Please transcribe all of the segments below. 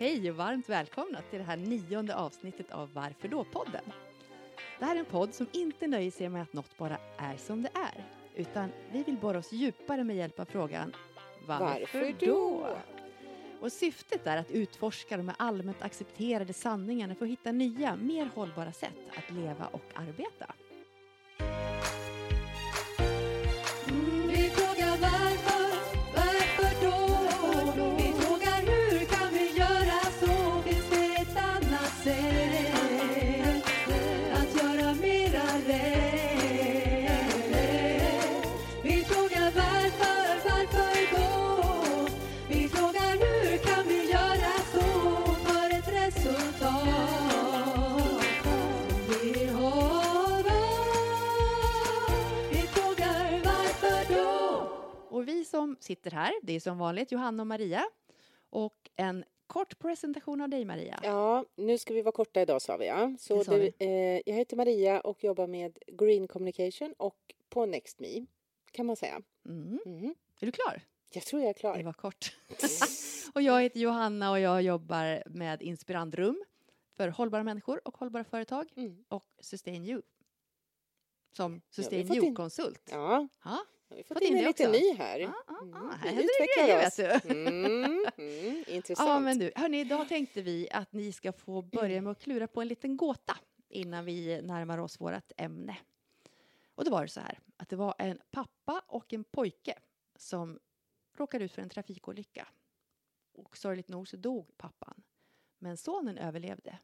Hej och varmt välkomna till det här nionde avsnittet av Varför då-podden. Det här är en podd som inte nöjer sig med att något bara är som det är, utan vi vill borra oss djupare med hjälp av frågan Varför, Varför då? Och syftet är att utforska de allmänt accepterade sanningarna för att hitta nya, mer hållbara sätt att leva och arbeta. Sitter här, det är som vanligt Johanna och Maria. Och en kort presentation av dig Maria. Ja, nu ska vi vara korta idag sa vi ja. Så Det sa det, eh, jag heter Maria och jobbar med Green Communication och på NextMe kan man säga. Mm. Mm. Är du klar? Jag tror jag är Det klar. var kort. och jag heter Johanna och jag jobbar med Inspirandrum för hållbara människor och hållbara företag Mm. och Sustain You. Som vi Sustain You-konsult. Ja, har vi fått, Fått in in också. ny här. ja, ja. Mm, Här vi händer det utvecklar grejer, oss. vet du. Mm, mm, intressant. Ja, men du, hörni, idag tänkte vi att ni ska få börja med att klura på en liten gåta innan vi närmar oss vårt ämne. Och då var det så här att det var en pappa och en pojke som råkade ut för en trafikolycka. Och sorgligt nog så dog pappan. Men sonen överlevde.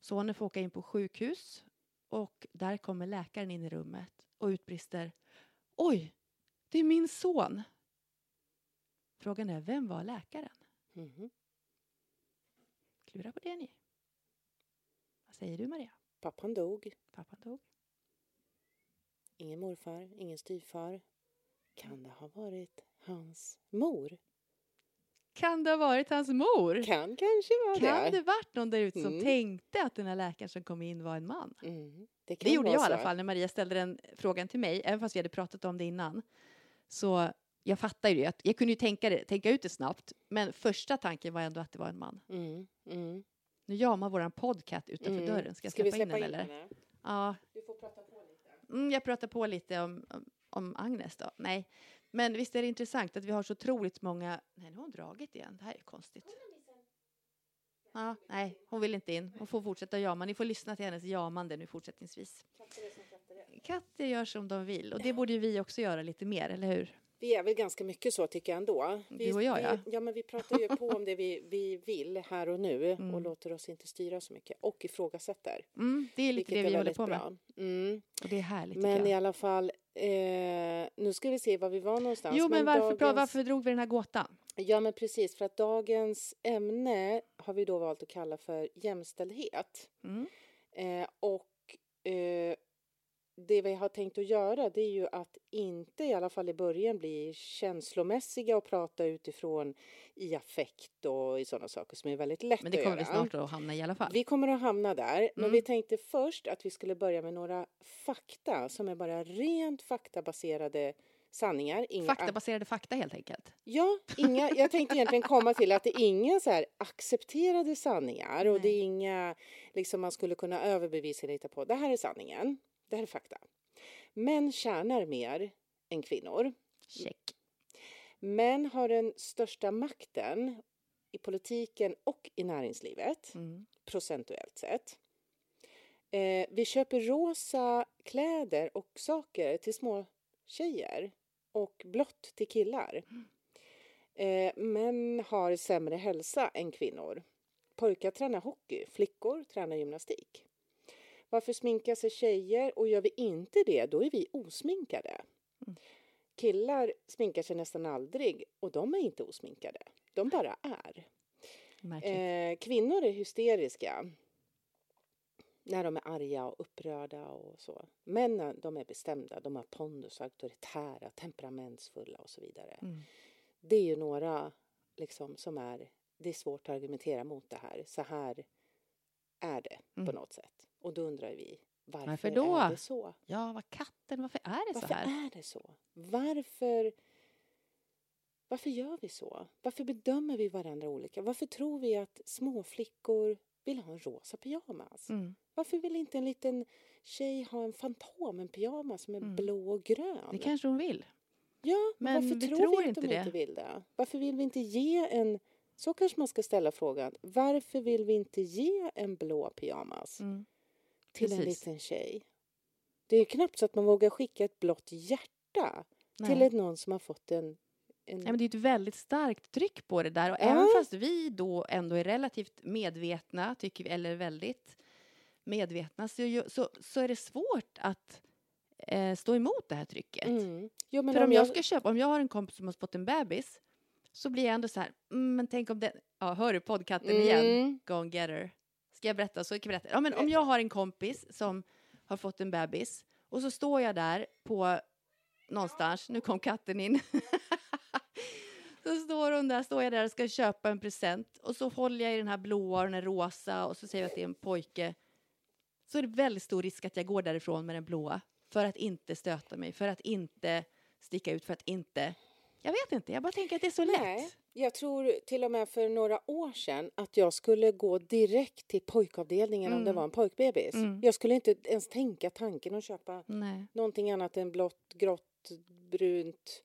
Sonen får åka in på sjukhus och där kommer läkaren in i rummet och utbrister Oj, det är min son! Frågan är, vem var läkaren? Mhm. Klura på det ni. Vad säger du Maria? Pappan dog. Pappan dog. Ingen morfar, ingen styvfar. Kan det ha varit hans mor? Kan det ha varit hans mor? Kan kanske vara Kan det. det varit någon där ute som Mm. tänkte att den här läkaren som kom in var en man? Mm, det kan Det gjorde jag i alla så. fall när Maria ställde den frågan till mig, även fast vi hade pratat om det innan. Så jag fattar ju det. Jag, kunde ju tänka, det, tänka ut det snabbt, men första tanken var ändå att det var en man. Mm, mm, Nu jamar våran podcast utanför mm. dörren. Ska jag Ska vi släppa, släppa in den eller? henne? Ja, Du får prata på lite. Mm, jag pratar på lite om, om, om Agnes då. Nej, men visst är det intressant att vi har så otroligt många... Nej, nu har hon dragit igen. Det här är konstigt. Ja, nej, hon vill inte in. Hon får fortsätta jama. Ni får lyssna till hennes jamande nu fortsättningsvis. Katter gör som de vill och det borde ju vi också göra lite mer, eller hur? Vi är väl ganska mycket så tycker jag ändå. Vi, Du och jag, vi, ja. ja. men vi pratar ju på om det vi, vi vill här och nu Mm. och låter oss inte styra så mycket och ifrågasätter. Mm, det är lite det är vi håller på med. Mm. Och det är härligt Men i alla fall, eh, nu ska vi se var vi var någonstans. Jo, men varför, dagens, varför drog vi den här gåtan? Ja, men precis, för att dagens ämne har vi då valt att kalla för jämställdhet. Mm. Eh, och eh, det vi har tänkt att göra det är ju att inte i alla fall i början bli känslomässiga och prata utifrån i affekt och i sådana saker som är väldigt lätt Men det att kommer vi göra. snart att hamna i alla fall. Vi kommer att hamna där, men Mm. vi tänkte först att vi skulle börja med några fakta som är bara rent faktabaserade sanningar. Inga Faktabaserade fakta helt enkelt. Ja, inga, jag tänkte egentligen komma till att det är inga så här accepterade sanningar och det är inga liksom man skulle kunna överbevisa hitta på. Det här är sanningen. Det här är fakta. Män tjänar mer än kvinnor. Check. Män har den största makten i politiken och i näringslivet, Mm. procentuellt sett. Eh, vi köper rosa kläder och saker till små tjejer och blått till killar. Eh, män har sämre hälsa än kvinnor. Pojkar tränar hockey, flickor tränar gymnastik. Varför sminkar sig tjejer och gör vi inte det, då är vi osminkade. Killar sminkar sig nästan aldrig och de är inte osminkade. De bara är. Eh, kvinnor är hysteriska när de är arga och upprörda och så. Männen, de är bestämda, de har pondus, auktoritära, temperamentsfulla och så vidare. Mm. Det är ju några liksom som är, det är svårt att argumentera mot det här. Så här är det Mm. på något sätt. Och då undrar vi, varför, Varför då? är det så? Ja, vad katten, varför är det Varför så här? är det så? Varför Varför gör vi så? Varför bedömer vi varandra olika? Varför tror vi att små flickor vill ha en rosa pyjamas? Mm. Varför vill inte en liten tjej ha en fantom, en pyjamas som är Mm. blå och grön? Det kanske hon vill. Ja, Men varför vi tror, tror vi att inte de det. inte vill det? Varför vill vi inte ge en... Så kanske man ska ställa frågan. Varför vill vi inte ge en blå pyjamas Mm. Till en precis. liten tjej? Det är ju knappt så att man vågar skicka ett blått hjärta till Nej. ett någon som har fått en... en... Nej, men det är ett väldigt starkt tryck på det där. Och Ja. även fast vi då ändå är relativt medvetna, tycker vi, eller väldigt medvetna, så, så, så är det svårt att eh, stå emot det här trycket. Mm. Jo, men För om jag ska köpa, om jag har en kompis som har fått en bebis, så blir jag ändå så här, mm, men tänk om den, ja, hör du poddkatten igen? Mm. Go and get her. Ska jag berätta? Så jag berätta. Ja, men om jag har en kompis som har fått en bebis och så står jag där på någonstans, nu kom katten in. så står hon där, står jag där och ska köpa en present och så håller jag i den här blåa och den här rosa och så säger jag att det är en pojke. Så är det väldigt stor risk att jag går därifrån med den blåa för att inte stöta mig, för att inte sticka ut, för att inte... Jag vet inte, jag bara tänker att det är så lätt. Nej, jag tror till och med för några år sedan att jag skulle gå direkt till pojkavdelningen om det Mm. var en pojkbebis. Mm. Jag skulle inte ens tänka tanken att köpa Nej. någonting annat än blått, grått, brunt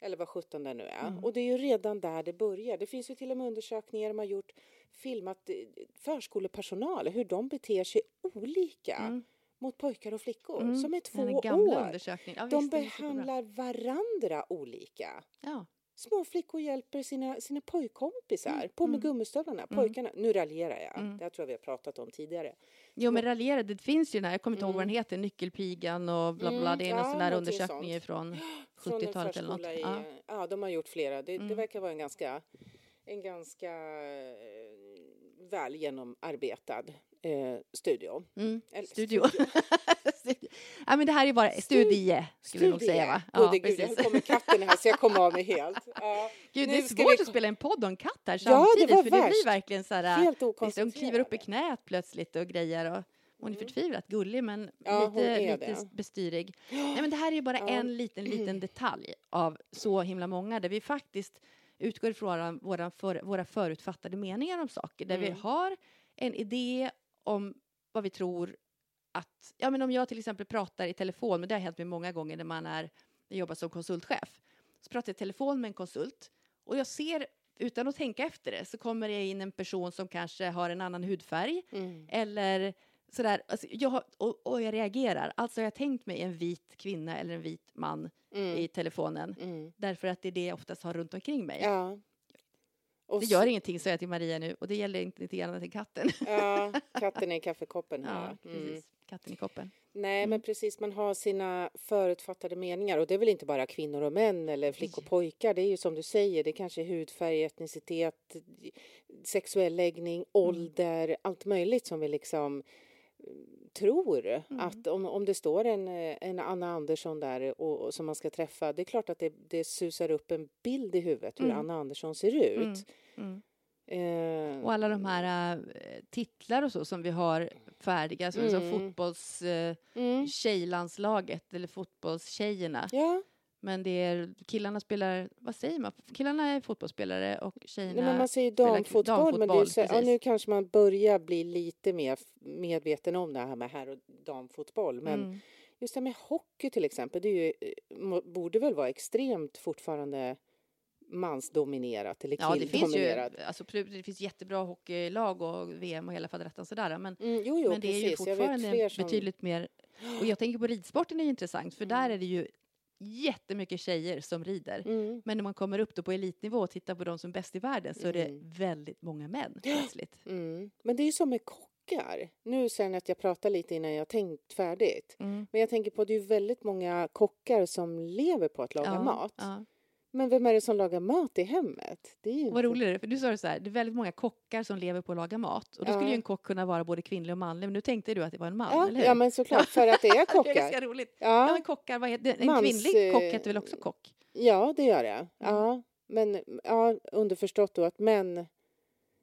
eller vad sjutton det nu är. Mm. Och det är ju redan där det börjar. Det finns ju till och med undersökningar de har gjort, filmat eh, förskolepersonal, hur de beter sig olika Mm. Mot pojkar och flickor Mm. som är två år. Ja, De visst, behandlar varandra olika. Ja. Små flickor hjälper sina, sina pojkkompisar. Mm, På med mm. gummistövlarna. Mm. Pojkarna, nu raljerar jag. Mm. Det här tror jag vi har pratat om tidigare. Jo, men raljera, det finns ju den här, jag kommer inte ihåg vad den Mm. heter, Nyckelpigan och bla bla. Mm, Det är någon ja, sån någonting undersökning sånt. från Från en 70-talet eller något. I, Ja. ja. de har gjort flera. Det, det verkar vara en ganska, en ganska eh, väl genomarbetad eh, studio. Mm. Eller Studio. Studio. ja, men det här är bara studie, skulle vi nog säga va? Gode gud, jag höll på med katten här så jag kom av mig helt. Ja, Gud, det Nu är svårt vi- att spela en podd en katt här Ja, det samtidigt, för det blir verkligen så här, helt hon kliver upp i knät plötsligt och grejer och hon är Mm. förtvivlat gullig men Ja, lite, lite bestyrig. Nej, men det här är ju bara Ja. en liten, liten detalj av så himla många där vi faktiskt utgår ifrån våra, för, våra förutfattade meningar om saker. Där vi Mm. har en idé om vad vi tror att... Ja, men om jag till exempel pratar i telefon, men det har hänt mig många gånger när man är, jag jobbar som konsultchef. Så pratar jag i telefon med en konsult och jag ser, utan att tänka efter det, så kommer det in en person som kanske har en annan hudfärg Mm. eller sådär. Alltså, jag har, och, och jag reagerar. Alltså jag har tänkt mig en vit kvinna eller en vit man Mm. i telefonen. Mm. Därför att det är det jag oftast har runt omkring mig. Ja. Och Det så- gör ingenting, säger jag till Maria nu. Och det gäller inte lite grann till katten. Ja, katten i kaffekoppen här. Ja, Mm. precis. Katten i koppen. Nej, Mm. men precis, man har sina förutfattade meningar och det är väl inte bara kvinnor och män eller flickor och pojkar. Det är ju som du säger, det kanske är hudfärg, etnicitet, sexuell läggning, ålder, allt möjligt som vi liksom eh, tror att om, om det står en, eh, en Anna Andersson där och, och som man ska träffa, det är klart att det, det susar upp en bild i huvudet hur Mm. Anna Andersson ser ut. Mm. Mm. Eh, Och alla de här äh, titlar och så som vi har färdiga, som, som Mm. fotbolls... Äh, mm, eller fotbollstjejerna. ja, Men det är, killarna spelar, vad säger man? Killarna är fotbollsspelare och tjejerna... Nej, men man säger damfotboll, men det är ju så, ja, nu kanske man börjar bli lite mer medveten om det här med herr och damfotboll. Men Mm. just det med hockey till exempel, det är ju, eh, borde väl vara extremt fortfarande mansdominerat eller Ja, det finns ju killdominerat. alltså, det finns jättebra hockeylag och VM och hela faderettan sådär. Men, Mm, jo, jo, men det är ju precis. Jag vet fortfarande som... betydligt mer... Och jag tänker på ridsporten är ju intressant, för där Mm. är det ju jättemycket tjejer som rider. Mm, Men när man kommer upp då på elitnivå och tittar på de som är bäst i världen så är det Mm. väldigt många män plötsligt. mm. Men det är ju som med kockar. Nu sen att jag pratar lite innan jag tänkt färdigt. Mm. Men jag tänker på att det är väldigt många kockar som lever på att laga Ja, mat. Ja. Men vem är det som lagar mat i hemmet? Det är ju Vad inte... roligt det för du sa det så här, det är väldigt många kockar som lever på att laga mat. Och då skulle Ja. ju en kock kunna vara både kvinnlig och manlig, men nu tänkte du att det var en man, Ja, eller hur? ja, men såklart, för att det är det är kockar. ganska roligt. Ja, Ja, men kockar, vad heter det? En Mans, kvinnlig kock eh, heter väl också kock? ja, det gör det. Ja, men ja, underförstått då att män,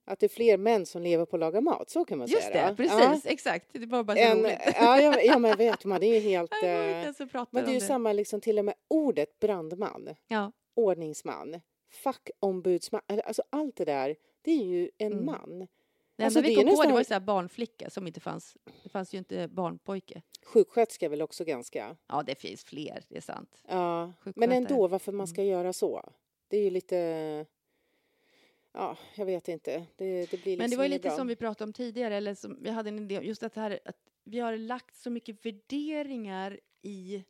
att det är fler män som lever på att laga mat, så kan man Just säga. det, då. precis, exakt. Det var bara Ja. så En, roligt. ja, ja, ja, men vet man, det är ju helt... Jag går inte eh, Men det är ju det. samma, liksom till och med ordet brandman, Ja, ordningsman, fackombudsman, alltså allt det där, det är ju en Mm. man. Det Alltså, vi kom på det var ju så här barnflicka som inte fanns. Det fanns ju inte barnpojke. Sjuksköterska är väl också ganska... Ja, det finns fler, det är sant. Ja, men ändå varför man Mm. ska göra så. Det är ju lite... Ja, jag vet inte. Det, det blir liksom Men det var ju lite bra. som vi pratade om tidigare, eller som vi hade en idé just att, här, att vi har lagt så mycket värderingar i...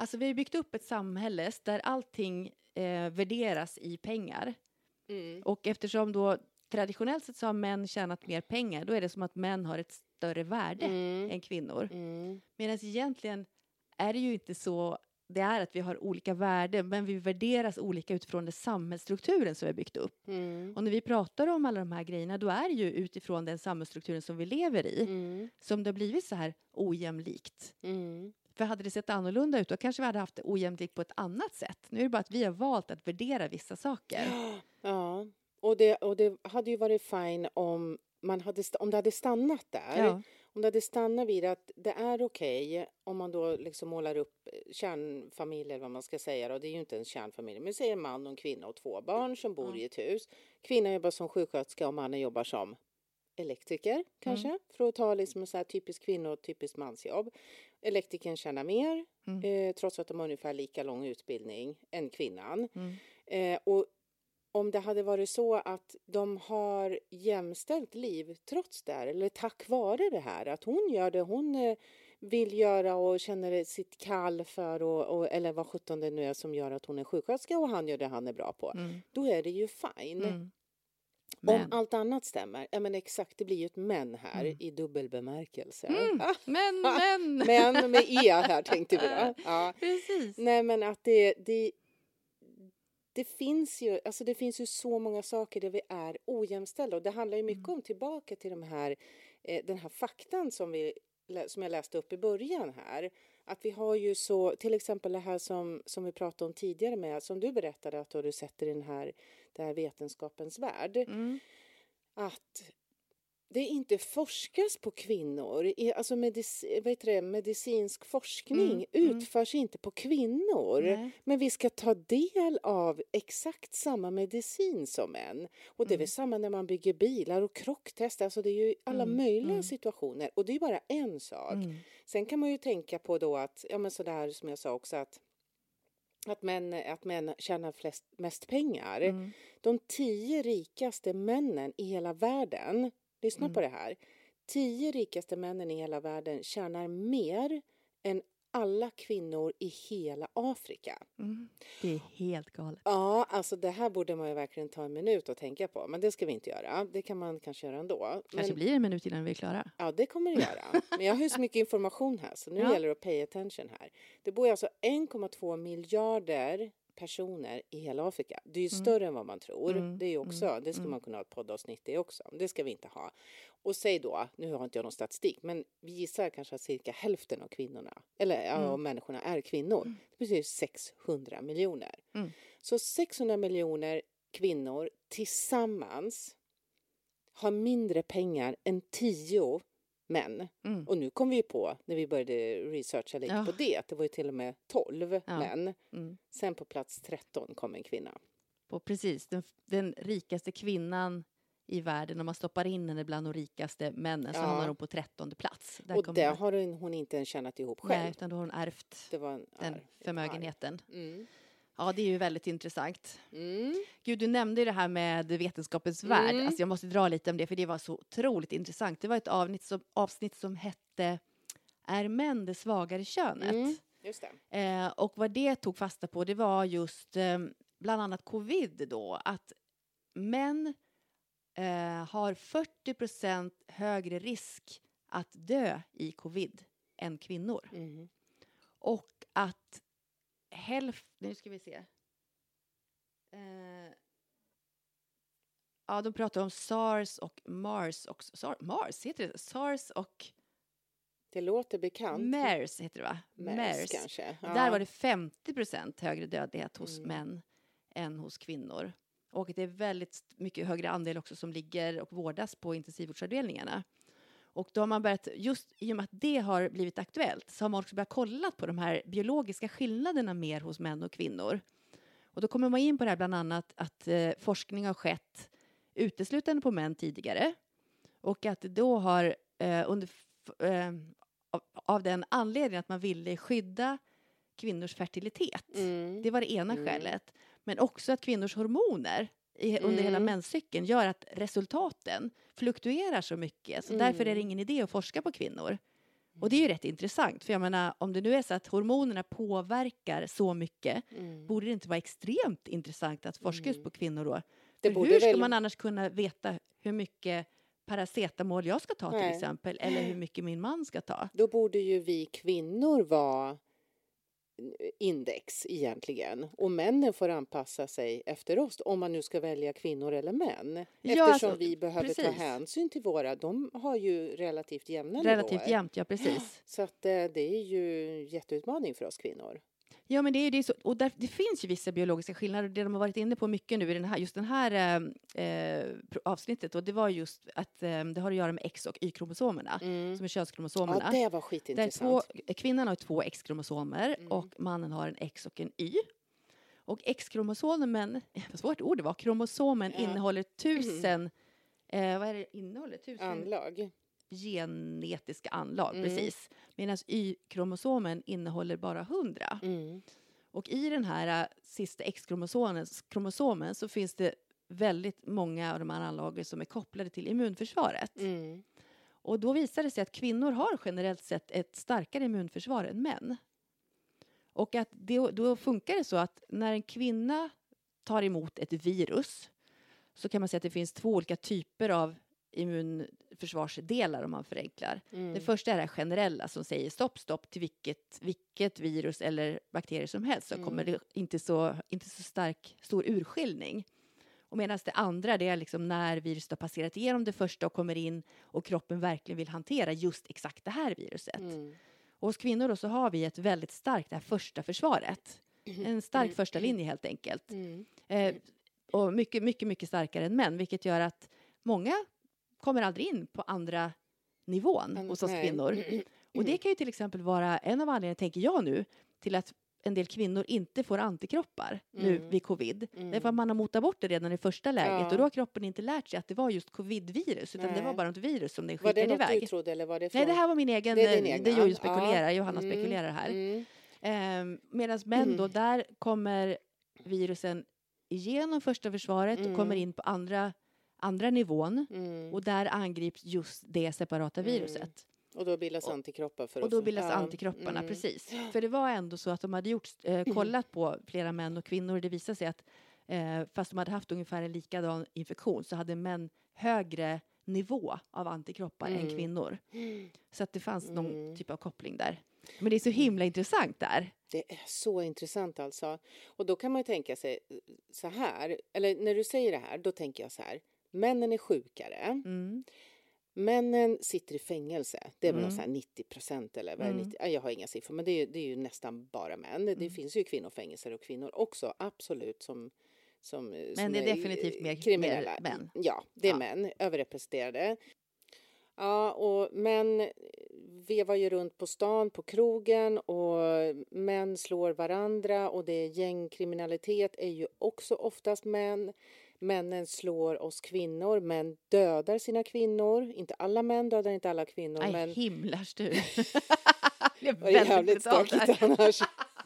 Alltså vi har byggt upp ett samhälle där allting eh, värderas i pengar. Mm. Och eftersom då traditionellt sett så har män tjänat mer pengar, då är det som att män har ett större värde Mm. än kvinnor. Mm. Medan egentligen är det ju inte så. Det är att vi har olika värden, men vi värderas olika utifrån den samhällsstrukturen som vi har byggt upp. Mm. Och när vi pratar om alla de här grejerna, då är det ju utifrån den samhällsstrukturen som vi lever i Mm. som det har blivit så här ojämlikt. Mm. För hade det sett annorlunda ut, då kanske vi hade haft det ojämlikt på ett annat sätt. Nu är det bara att vi har valt att värdera vissa saker. Ja, och det, och det hade ju varit fine om, man hade, om det hade stannat där. Ja. Om det hade stannat vid att det är okej om man då liksom målar upp kärnfamilj eller vad man ska säga. Och det är ju inte en kärnfamilj, men säg en man och en kvinna och två barn som bor Ja. i ett hus. Kvinnan jobbar som sjuksköterska och mannen jobbar som elektriker kanske. För att ta liksom så här typisk kvinno och typiskt mansjobb. Elektrikern tjänar mer Mm. eh, trots att de har ungefär lika lång utbildning än kvinnan. Mm. Eh, och om det hade varit så att de har jämställt liv trots det här, eller tack vare det här, att hon gör det hon eh, vill göra och känner sitt kall för, och, och, eller vad sjutton det nu är som gör att hon är sjuksköterska och han gör det han är bra på, Mm. då är det ju fine. Mm. Om Men, allt annat stämmer, ja men exakt, det blir ju ett men här Mm. i dubbel bemärkelse. Mm. Ah, men, men! men med e här tänkte vi då. Ja. Precis. Nej men att det, det, det finns ju, alltså det finns ju så många saker där vi är ojämställda och det handlar ju mycket om tillbaka till de här, eh, den här faktan som, vi, som jag läste upp i början här. Att vi har ju så, till exempel det här som, som vi pratade om tidigare med, som du berättade att du sett i den här, det här vetenskapens värld Mm. att det inte forskas på kvinnor. Alltså medic, det, medicinsk forskning Mm, mm. utförs inte på kvinnor. Nej. Men vi ska ta del av exakt samma medicin som män. Och det är Mm. väl samma när man bygger bilar och krocktest. Alltså det är ju alla Mm, möjliga mm. situationer. Och det är bara en sak. Mm. Sen kan man ju tänka på då att, ja men sådär som jag sa också att att män, att män tjänar flest, mest pengar. Mm. De tio rikaste männen i hela världen, lyssna Mm. på det här. Tio rikaste männen i hela världen tjänar mer än alla kvinnor i hela Afrika. Mm. Det är helt galet. Ja, alltså det här borde man ju verkligen ta en minut och tänka på. Men det ska vi inte göra. Det kan man kanske göra ändå. Kanske Men, blir det en minut innan vi är klara. Ja, det kommer det göra. Men jag har ju så mycket information här så nu Ja. gäller det att pay attention här. Det bor alltså 1,2 miljarder personer i hela Afrika. Det är ju Mm. större än vad man tror. Mm, Det är ju också, mm, det ska mm. man kunna ha ett poddavsnitt i också. Det ska vi inte ha. Och säg då, nu har inte jag någon statistik, men vi gissar kanske att cirka hälften av kvinnorna, eller ja, Mm. av människorna är kvinnor. Det betyder 600 miljoner. Mm. Så 600 miljoner kvinnor tillsammans har mindre pengar än 10 män. Mm. Och nu kom vi ju på, när vi började researcha lite Ja. på det, att det var ju till och med 12 Ja. män. Mm. Sen på plats 13 kom en kvinna. Och precis, den, den rikaste kvinnan i världen, om man stoppar in henne bland de rikaste männen så Ja. hamnar hon på trettonde plats. Där och det har hon, hon inte ens tjänat ihop själv. Nej, utan då har hon ärvt Det var en den arv, förmögenheten. Mm. Ja, det är ju väldigt intressant. Mm. Gud, du nämnde ju det här med vetenskapens värld. Mm. Alltså jag måste dra lite om det, för det var så otroligt intressant. Det var ett avsnitt som, avsnitt som hette Är män det svagare könet? Mm. Just det. Eh, och vad det tog fasta på, det var just eh, bland annat covid då, att män eh, har 40% högre risk att dö i covid än kvinnor. Mm. Och hälften, nu ska vi se. Eh, ja, de pratar om SARS och MARS också. Sar, MARS, heter det SARS och Det låter bekant. MERS heter det va? MERS kanske. Där var det 50% högre dödlighet hos Mm. män än hos kvinnor. Och det är väldigt mycket högre andel också som ligger och vårdas på intensivvårdsavdelningarna. Och då har man börjat, just i och med att det har blivit aktuellt, så har man också börjat kolla på de här biologiska skillnaderna mer hos män och kvinnor. Och då kommer man in på det här bland annat att eh, forskning har skett uteslutande på män tidigare och att det då har eh, under, eh, av, av den anledningen att man ville skydda kvinnors fertilitet. Mm. Det var det ena Mm. skälet. Men också att kvinnors hormoner i, under hela Mm. menscykeln gör att resultaten fluktuerar så mycket. Så därför är det Mm. ingen idé att forska på kvinnor. Och det är ju rätt intressant. För jag menar, om det nu är så att hormonerna påverkar så mycket, Mm. borde det inte vara extremt intressant att forska just Mm. på kvinnor då? Det För hur ska väl- man annars kunna veta hur mycket paracetamol jag ska ta till Nej. exempel, eller hur mycket min man ska ta? Då borde ju vi kvinnor vara index egentligen och männen får anpassa sig efter oss om man nu ska välja kvinnor eller män. Ja, Eftersom alltså, vi behöver ta precis. hänsyn till våra, de har ju relativt jämna Relativt nivåer. jämnt, ja precis. Så att eh, det är ju en jätteutmaning för oss kvinnor. Ja, men det, är, det, är så, och där, det finns ju vissa biologiska skillnader. Det de har varit inne på mycket nu i den här, just den här eh, eh, avsnittet, och det var just att eh, det har att göra med X och Y-kromosomerna, Mm. som är Ja, könskromosomerna. det var där skitintressant. två, kvinnan har två X-kromosomer Mm. och mannen har en X och en Y. Och X-kromosomen, vad svårt ord det var, kromosomen Ja. innehåller tusen, eh, vad är det innehåller? Tusen Anlag. Genetiska anlag, Mm. precis. Medan Y-kromosomen innehåller bara hundra. Mm. Och i den här äh, sista X-kromosomen kromosomen så finns det väldigt många av de här anlagen som är kopplade till immunförsvaret. Mm. Och då visar det sig att kvinnor har generellt sett ett starkare immunförsvar än män. Och att det, då funkar det så att när en kvinna tar emot ett virus så kan man säga att det finns två olika typer av immunförsvarsdelar om man förenklar. Mm. Det första är det här generella som säger stopp, stopp till vilket, vilket virus eller bakterier som helst så Mm. kommer det inte så, inte så stark, stor urskiljning. Och medan det andra det är liksom när viruset har passerat igenom det första och kommer in och kroppen verkligen vill hantera just exakt det här viruset. Mm. Och hos kvinnor då så har vi ett väldigt starkt det här första försvaret. En stark Mm. första linje helt enkelt. Mm. Eh, och mycket, mycket, mycket starkare än män, vilket gör att många kommer aldrig in på andra nivån Mm, hos oss nej. kvinnor. Och det kan ju till exempel vara en av anledningarna, tänker jag nu, till att en del kvinnor inte får antikroppar nu Mm. vid covid. Mm. Därför att man har motat bort det redan i första läget Ja. och då har kroppen inte lärt sig att det var just covidvirus utan det Nej. var bara ett virus som den Var det skickade något iväg. du trodde eller var det från? Nej, det här var min egen, Det är egna. det jag ju Ja. spekulerar, Johanna Mm. spekulerar här. Mm. Eh, Medan män då, Mm. där kommer virusen igenom första försvaret och kommer Mm. in på andra, andra nivån Mm. och där angrips just det separata Mm. viruset. Och då bildas Och- antikroppar för Och då bildas antikropparna, Mm. precis. För det var ändå så att de hade gjort, eh, kollat på flera män och kvinnor och det visade sig att eh, fast de hade haft ungefär en likadan infektion så hade män högre nivå av antikroppar än Mm. kvinnor. Så att det fanns någon Mm. typ av koppling där. Men det är så himla intressant där. Det är så intressant alltså. Och då kan man ju tänka sig så här, eller när du säger det här, då tänker jag så här. Männen är sjukare. Mm. Männen sitter i fängelse. Det är väl Mm. någon så här 90 procent eller vad är Mm. 90? Ja, Jag har inga siffror, men det är, det är ju nästan bara män. Det Mm. finns ju kvinnofängelser och kvinnor också, absolut, som som, men Men det är definitivt mer- kriminella. mer män. Ja, det är Ja. män, överrepresenterade. Ja, och män vevar ju runt på stan, på krogen och män slår varandra och det är gängkriminalitet är ju också oftast män. Männen slår oss kvinnor, män dödar sina kvinnor. Inte alla män dödar inte alla kvinnor, Nej, men himlars du. det var jävligt stökigt annars.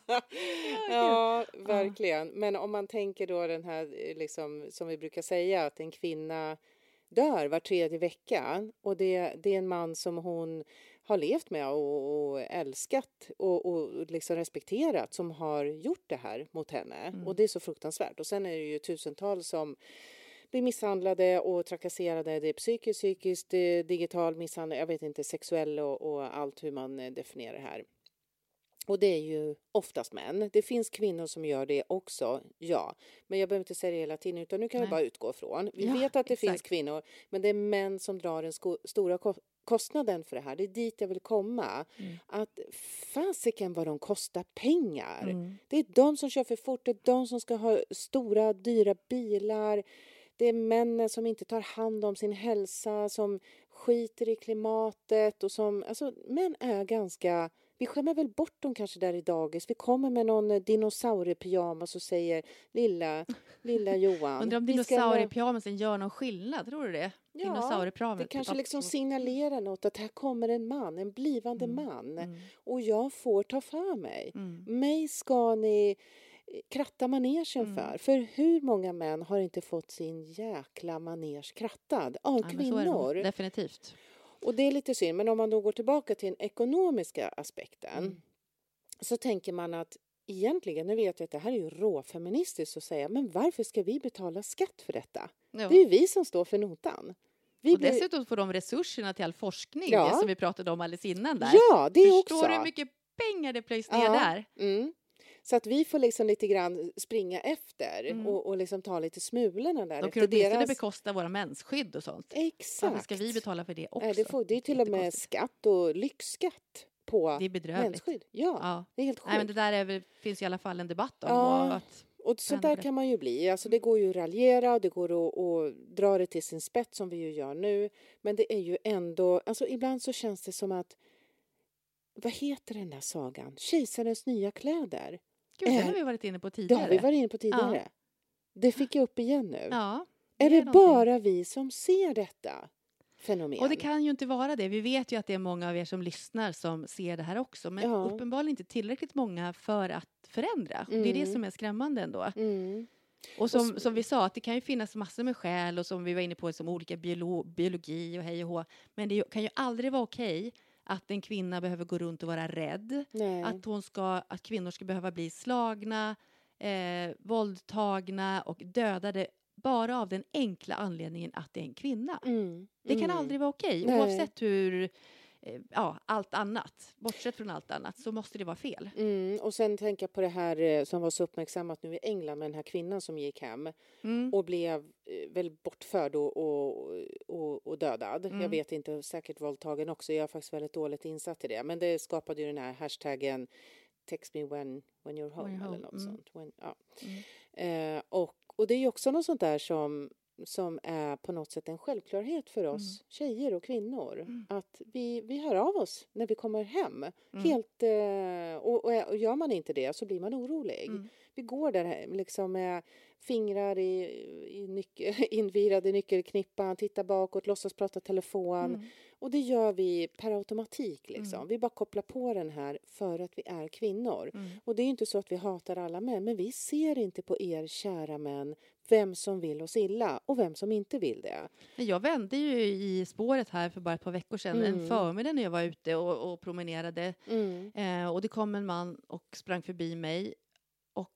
ja, verkligen. Men om man tänker då den här, eh, liksom, som vi brukar säga, att en kvinna dör var tredje vecka och det, det är en man som hon har levt med och, och älskat och, och liksom respekterat som har gjort det här mot henne. Mm. Och det är så fruktansvärt. Och sen är det ju tusentals som blir misshandlade och trakasserade. Det är psykiskt, psykiskt, digital misshandel, jag vet inte, sexuell och, och allt hur man eh, definierar det här. Och det är ju oftast män. Det finns kvinnor som gör det också, ja. Men jag behöver inte säga det hela tiden, utan nu kan vi Nej. bara utgå ifrån. Vi Ja, vet att det finns exakt. kvinnor, men det är män som drar den stora kostnaden för det här. Det är dit jag vill komma. Mm. Att fasiken vad de kostar pengar. Mm. Det är de som kör för fort, det är de som ska ha stora dyra bilar. Det är männen som inte tar hand om sin hälsa, som skiter i klimatet och som, alltså män är ganska, Vi skämmer väl bort dem kanske där i dagis. Vi kommer med någon eh, dinosauriepyjamas och säger lilla, lilla Johan. Undrar om ska- dinosauriepyjamasen gör någon skillnad, tror du det? Ja. Det kanske liksom signalerar något att här kommer en man, en blivande Mm, man. Mm, Och jag får ta för mig. mm. Mig ska ni eh, kratta manegen Mm. för. För hur många män har inte fått sin jäkla manege krattad av Ja, kvinnor? Definitivt. Och det är lite synd, men om man då går tillbaka till den ekonomiska aspekten Mm. så tänker man att egentligen, nu vet jag att det här är ju råfeministiskt att säga, men varför ska vi betala skatt för detta? Ja. Det är ju vi som står för notan. Vi och blir- dessutom får de resurserna till all forskning Ja. som vi pratade om alldeles innan där. Ja, det Förstår också. du hur mycket pengar det plöjs ner Ja. där? Mm. Så att vi får liksom lite grann springa efter Mm. och, och liksom ta lite smulorna där. De kan åtminstone deras... bekosta våra mensskydd och sånt. Exakt. Varför ska vi betala för det också? Nej, det, får, det är till och med Jättekonstigt. skatt och lyxskatt på Det är bedrövligt. mensskydd. Ja, Ja. det är helt sjukt. Nej, men det där är finns i alla fall en debatt om. Ja. Och att, Och Förändra där kan man ju bli. Alltså det går ju att raljera och det går att, att dra det till sin spets som vi ju gör nu. Men det är ju ändå, alltså ibland så känns det som att, vad heter den där sagan? Kejsarens nya kläder. Gud, det Är- har vi varit inne på Det tidigare. har vi varit inne på tidigare. Det fick jag upp igen nu. Ja, är är det någonting. bara vi som ser detta fenomen? och det kan ju inte vara det. Vi vet ju att det är många av er som lyssnar som ser det här också. Men Ja. uppenbarligen inte tillräckligt många för att förändra. Det är det Mm. som är skrämmande ändå. Mm. Och som, som vi sa, att det kan ju finnas massor med skäl och som vi var inne på som olika biolo, biologi och hej och hå. Men det är kan ju aldrig vara okej att en kvinna behöver gå runt och vara rädd. Nej. Att, hon ska, att kvinnor ska behöva bli slagna, eh, våldtagna och dödade bara av den enkla anledningen att det är en kvinna. Mm. Det kan Mm. aldrig vara okej, Nej. oavsett hur, ja, allt annat, bortsett från allt annat, så måste det vara fel. Mm. Och sen tänka på det här eh, som var så uppmärksammat nu i England med den här kvinnan som gick hem Mm. och blev eh, väl bortförd och, och, och, och dödad. Mm. Jag vet inte, säkert våldtagen också. Jag är faktiskt väldigt dåligt insatt i det. Men det skapade ju den här hashtaggen Text me when, when you're home you're eller home, något mm. sånt. When, ja. Mm. eh, och, och det är ju också något sånt där som som är på något sätt en självklarhet för oss tjejer och kvinnor. Mm. Att vi, vi hör av oss när vi kommer hem. Mm. Helt, eh, och, och, och gör man inte det så blir man orolig. Mm. Vi går där liksom med fingrar i, i nyckel, invirade i nyckelknippan, tittar bakåt, låtsas prata telefon. Mm. Och det gör vi per automatik. Liksom. Mm. Vi bara kopplar på den här för att vi är kvinnor. Mm. Och det är inte så att vi hatar alla män, men vi ser inte på er kära män vem som vill oss illa och vem som inte vill det. Jag vände ju i spåret här för bara ett par veckor sedan, en Mm. förmiddag när jag var ute och, och promenerade. Mm. Eh, och det kom en man och sprang förbi mig. Och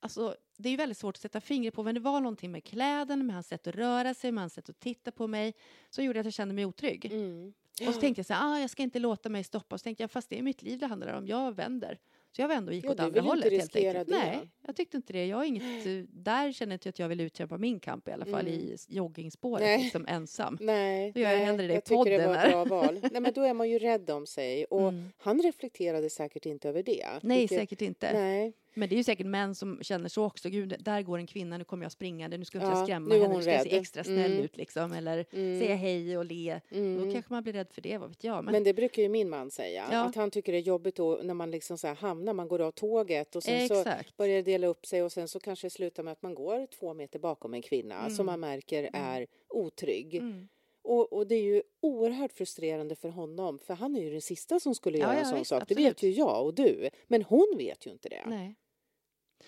alltså, det är ju väldigt svårt att sätta fingret på, men det var någonting med kläderna, med hans sätt att röra sig, med hans sätt att titta på mig, som gjorde att jag kände mig otrygg. Mm. Och så tänkte jag så här, ah, jag ska inte låta mig stoppa. Och så tänkte jag, fast det är mitt liv det handlar om, jag vänder. Så jag vände och gick Ja, åt du andra vill ju inte hållet helt riskera enkelt. det. Nej, jag tyckte inte det. Jag inget, eh, där känner inte jag att jag vill utkämpa min kamp i alla fall, Mm. i joggingspåret, Nej. liksom ensam. Nej, Då gör jag nej, hellre det i jag tycker det podden var ett bra val. Nej, men då är man ju rädd om sig. Och Mm. han reflekterade säkert inte över det. Nej, Vilket- säkert inte. Nej, Men det är ju säkert män som känner så också. Gud, där går en kvinna, nu kommer jag springande, nu ska inte Ja, jag skrämma henne, nu ska jag se extra snäll Mm. ut liksom. Eller Mm. säga hej och le. Då mm. kanske man blir rädd för det, vad vet jag. Men, Men det brukar ju min man säga. Ja. Att han tycker det är jobbigt då när man liksom så hamnar, man går av tåget och sen så exakt. börjar det dela upp sig och sen så kanske det slutar med att man går två meter bakom en kvinna Mm. som man märker Mm. är otrygg. Mm. Och, och det är ju oerhört frustrerande för honom för han är ju den sista som skulle göra ja, en sån visst, sak. Det absolut. vet ju jag och du. Men hon vet ju inte det. Nej.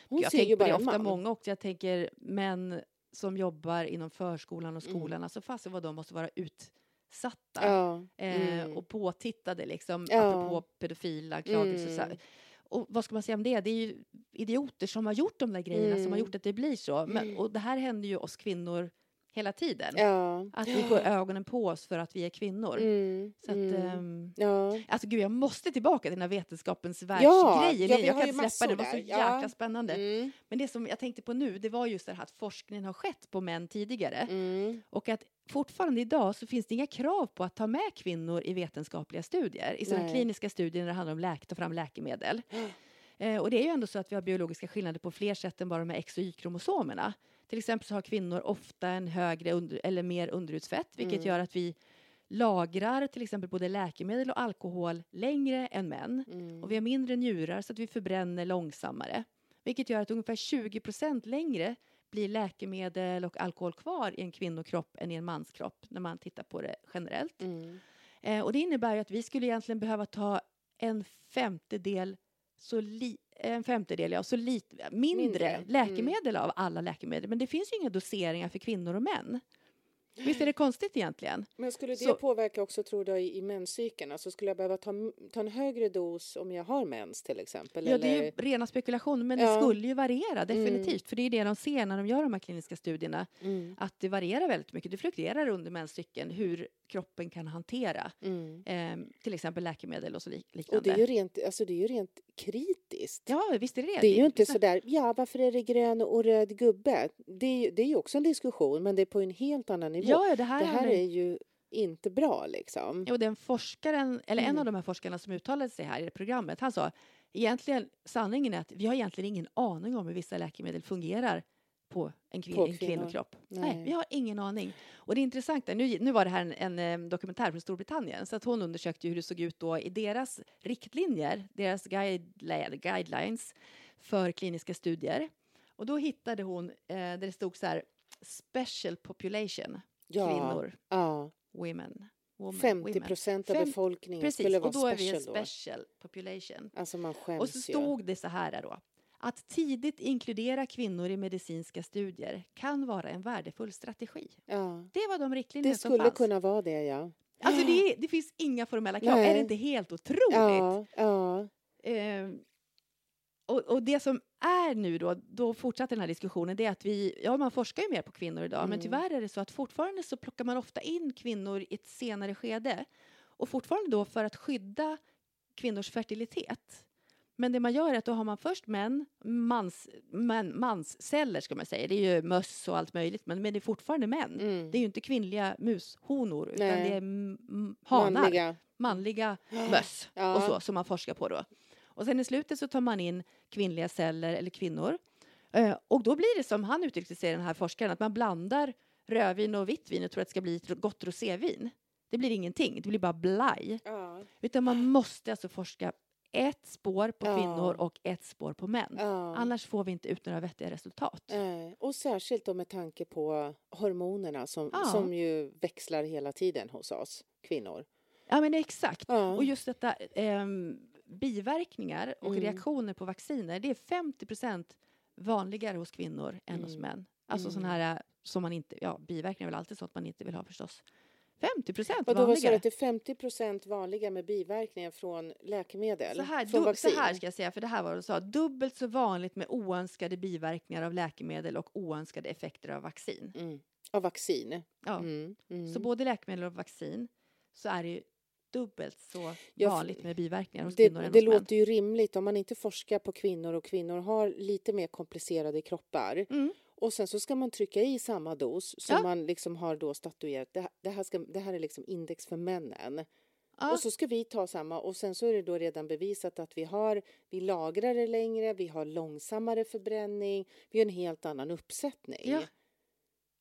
Hon jag ser ju tänker på bara det ofta man. många också. Jag tänker män som jobbar inom förskolan och Mm. skolan. Alltså fasen vad de måste vara utsatta. Ja. Eh, Mm. och påtittade liksom, Ja. apropå pedofilanklagelser. så här. Mm. Och vad ska man säga om det? Det är ju idioter som har gjort de där grejerna som har Mm. gjort att det blir så. Men, Mm. och det här händer ju oss kvinnor hela tiden. Ja. Att vi får ögonen på oss för att vi är kvinnor. Mm. Så att, mm. ehm, Ja. alltså gud, jag måste tillbaka till den här vetenskapens världsgrejen. ja, jag kan inte släppa det, det var så jäkla spännande. Mm. Men det som jag tänkte på nu, det var just det här att forskningen har skett på män tidigare. Mm. Och att fortfarande idag så finns det inga krav på att ta med kvinnor i vetenskapliga studier. I sådana kliniska studier när det handlar om att ta fram läkemedel. Eh, och det är ju ändå så att vi har biologiska skillnader på fler sätt än bara de här X och Y-kromosomerna. Till exempel så har kvinnor ofta en högre under, eller mer underutsfett, vilket Mm. gör att vi lagrar till exempel både läkemedel och alkohol längre än män. Mm. Och vi har mindre njurar så att vi förbränner långsammare. Vilket gör att ungefär 20% längre blir läkemedel och alkohol kvar i en kvinnokropp än i en manskropp när man tittar på det generellt. Mm. Eh, och det innebär ju att vi skulle egentligen behöva ta en femtedel så li- en femtedel, ja, så lite, mindre, Mindre, mm. läkemedel av alla läkemedel. Men det finns ju inga doseringar för kvinnor och män. Visst är det konstigt egentligen? Men skulle det Så- påverka också, tror du, i, i menscykeln? Alltså skulle jag behöva ta, ta en högre dos om jag har mens till exempel? Ja, det är ju eller? rena spekulationer, men Ja. det skulle ju variera definitivt. För det är det de ser när de gör de här kliniska studierna, Mm. att det varierar väldigt mycket. Det fluktuerar under menscykeln hur kroppen kan hantera Mm. eh, till exempel läkemedel och så lik- Och liknande. det är ju rent, alltså det är ju rent kritiskt. Ja, visst är det det. Det är ju inte så där, ja varför är det grön och röd gubbe? Det är, ju, det är ju också en diskussion men det är på en helt annan nivå. Ja, ja, det här, det här handlar- är ju inte bra liksom. Jo, den forskaren, eller en Mm. av de här forskarna som uttalade sig här i programmet, han sa egentligen sanningen är att vi har egentligen ingen aning om hur vissa läkemedel fungerar på en, kvin- På en kvinnokropp. Nej. Nej. vi har ingen aning. Och det intressanta, nu, nu var det här en, en, dokumentär från Storbritannien, så att hon undersökte hur det såg ut då i deras riktlinjer, deras guideli- guidelines för kliniska studier. Och då hittade hon, eh, där det stod så här, special population, Ja, kvinnor, ja. women. woman, 50 women. procent av Fem- befolkningen Precis, skulle vara och då är vi en special då. special population. Alltså man skäms Och så ju. stod det så här då. Att tidigt inkludera kvinnor i medicinska studier kan vara en värdefull strategi. Ja. Det var de riktlinjer Det som skulle fanns. kunna vara det ja. Alltså det, det finns inga formella krav. Nej. Är det inte helt otroligt? Ja, ja. Ehm, och, och det som är nu då, då fortsatte den här diskussionen, det är att vi, ja man forskar ju mer på kvinnor idag, men Mm. tyvärr är det så att fortfarande så plockar man ofta in kvinnor i ett senare skede. Och fortfarande då för att skydda kvinnors fertilitet. Men det man gör är att då har man först män, mans, män mansceller ska man säga, det är ju möss och allt möjligt, men, men det är fortfarande män. Mm. Det är ju inte kvinnliga mushonor, utan Nej. det är hanar Manliga. manliga möss Ja. och så som man forskar på då. Och sen i slutet så tar man in kvinnliga celler eller kvinnor. Eh, och då blir det som han uttryckte sig, den här forskaren, att man blandar rödvin och vitt vin och tror att det ska bli ett gott rosévin. Det blir ingenting, det blir bara blaj. Ja. Utan man måste alltså forska ett spår på Ja. kvinnor och ett spår på män. Ja. Annars får vi inte ut några vettiga resultat. Nej, och särskilt då med tanke på hormonerna som, Ja. som ju växlar hela tiden hos oss kvinnor. Ja men exakt. Och just detta ehm, biverkningar och Mm. reaktioner på vacciner, det är 50% vanligare hos kvinnor än hos Mm. män. Alltså Mm. sådana här som man inte, ja biverkningar är väl alltid sånt man inte vill ha förstås. 50 Och då var så vanligare. att det är 50 procent vanliga med biverkningar från läkemedel, Så här, från du, vaccin. så här ska jag säga, för det här var vad du sa, dubbelt så vanligt med oönskade biverkningar av läkemedel och oönskade effekter av vaccin. Mm. Av vaccin. Ja. Mm. Mm. Så både läkemedel och vaccin så är det ju dubbelt så vanligt med biverkningar hos det kvinnor än det hos män. låter ju rimligt om man inte forskar på kvinnor och kvinnor har lite mer komplicerade kroppar. Mm. Och sen så ska man trycka i samma dos som Ja. man liksom har då statuerat. Det, här- det, här ska, det här är liksom index för männen. Ja. Och så ska vi ta samma och sen så är det då redan bevisat att vi har, vi lagrar det längre, vi har långsammare förbränning, vi har en helt annan uppsättning. Ja.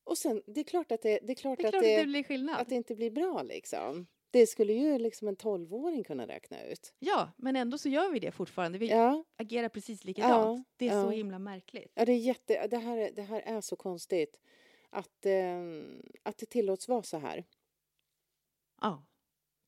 Och sen, det är klart att det, det, är klart Det är att, klart det, att det blir skillnad. att det inte blir bra liksom. Det skulle ju liksom en tolvåring kunna räkna ut. Ja, men ändå så gör vi det fortfarande. Vi Ja, agerar precis likadant. Ja, det är så ja. himla märkligt. ja det, är jätte, det, här, är- det här är så konstigt. Att, eh, att det tillåts vara så här. Ja.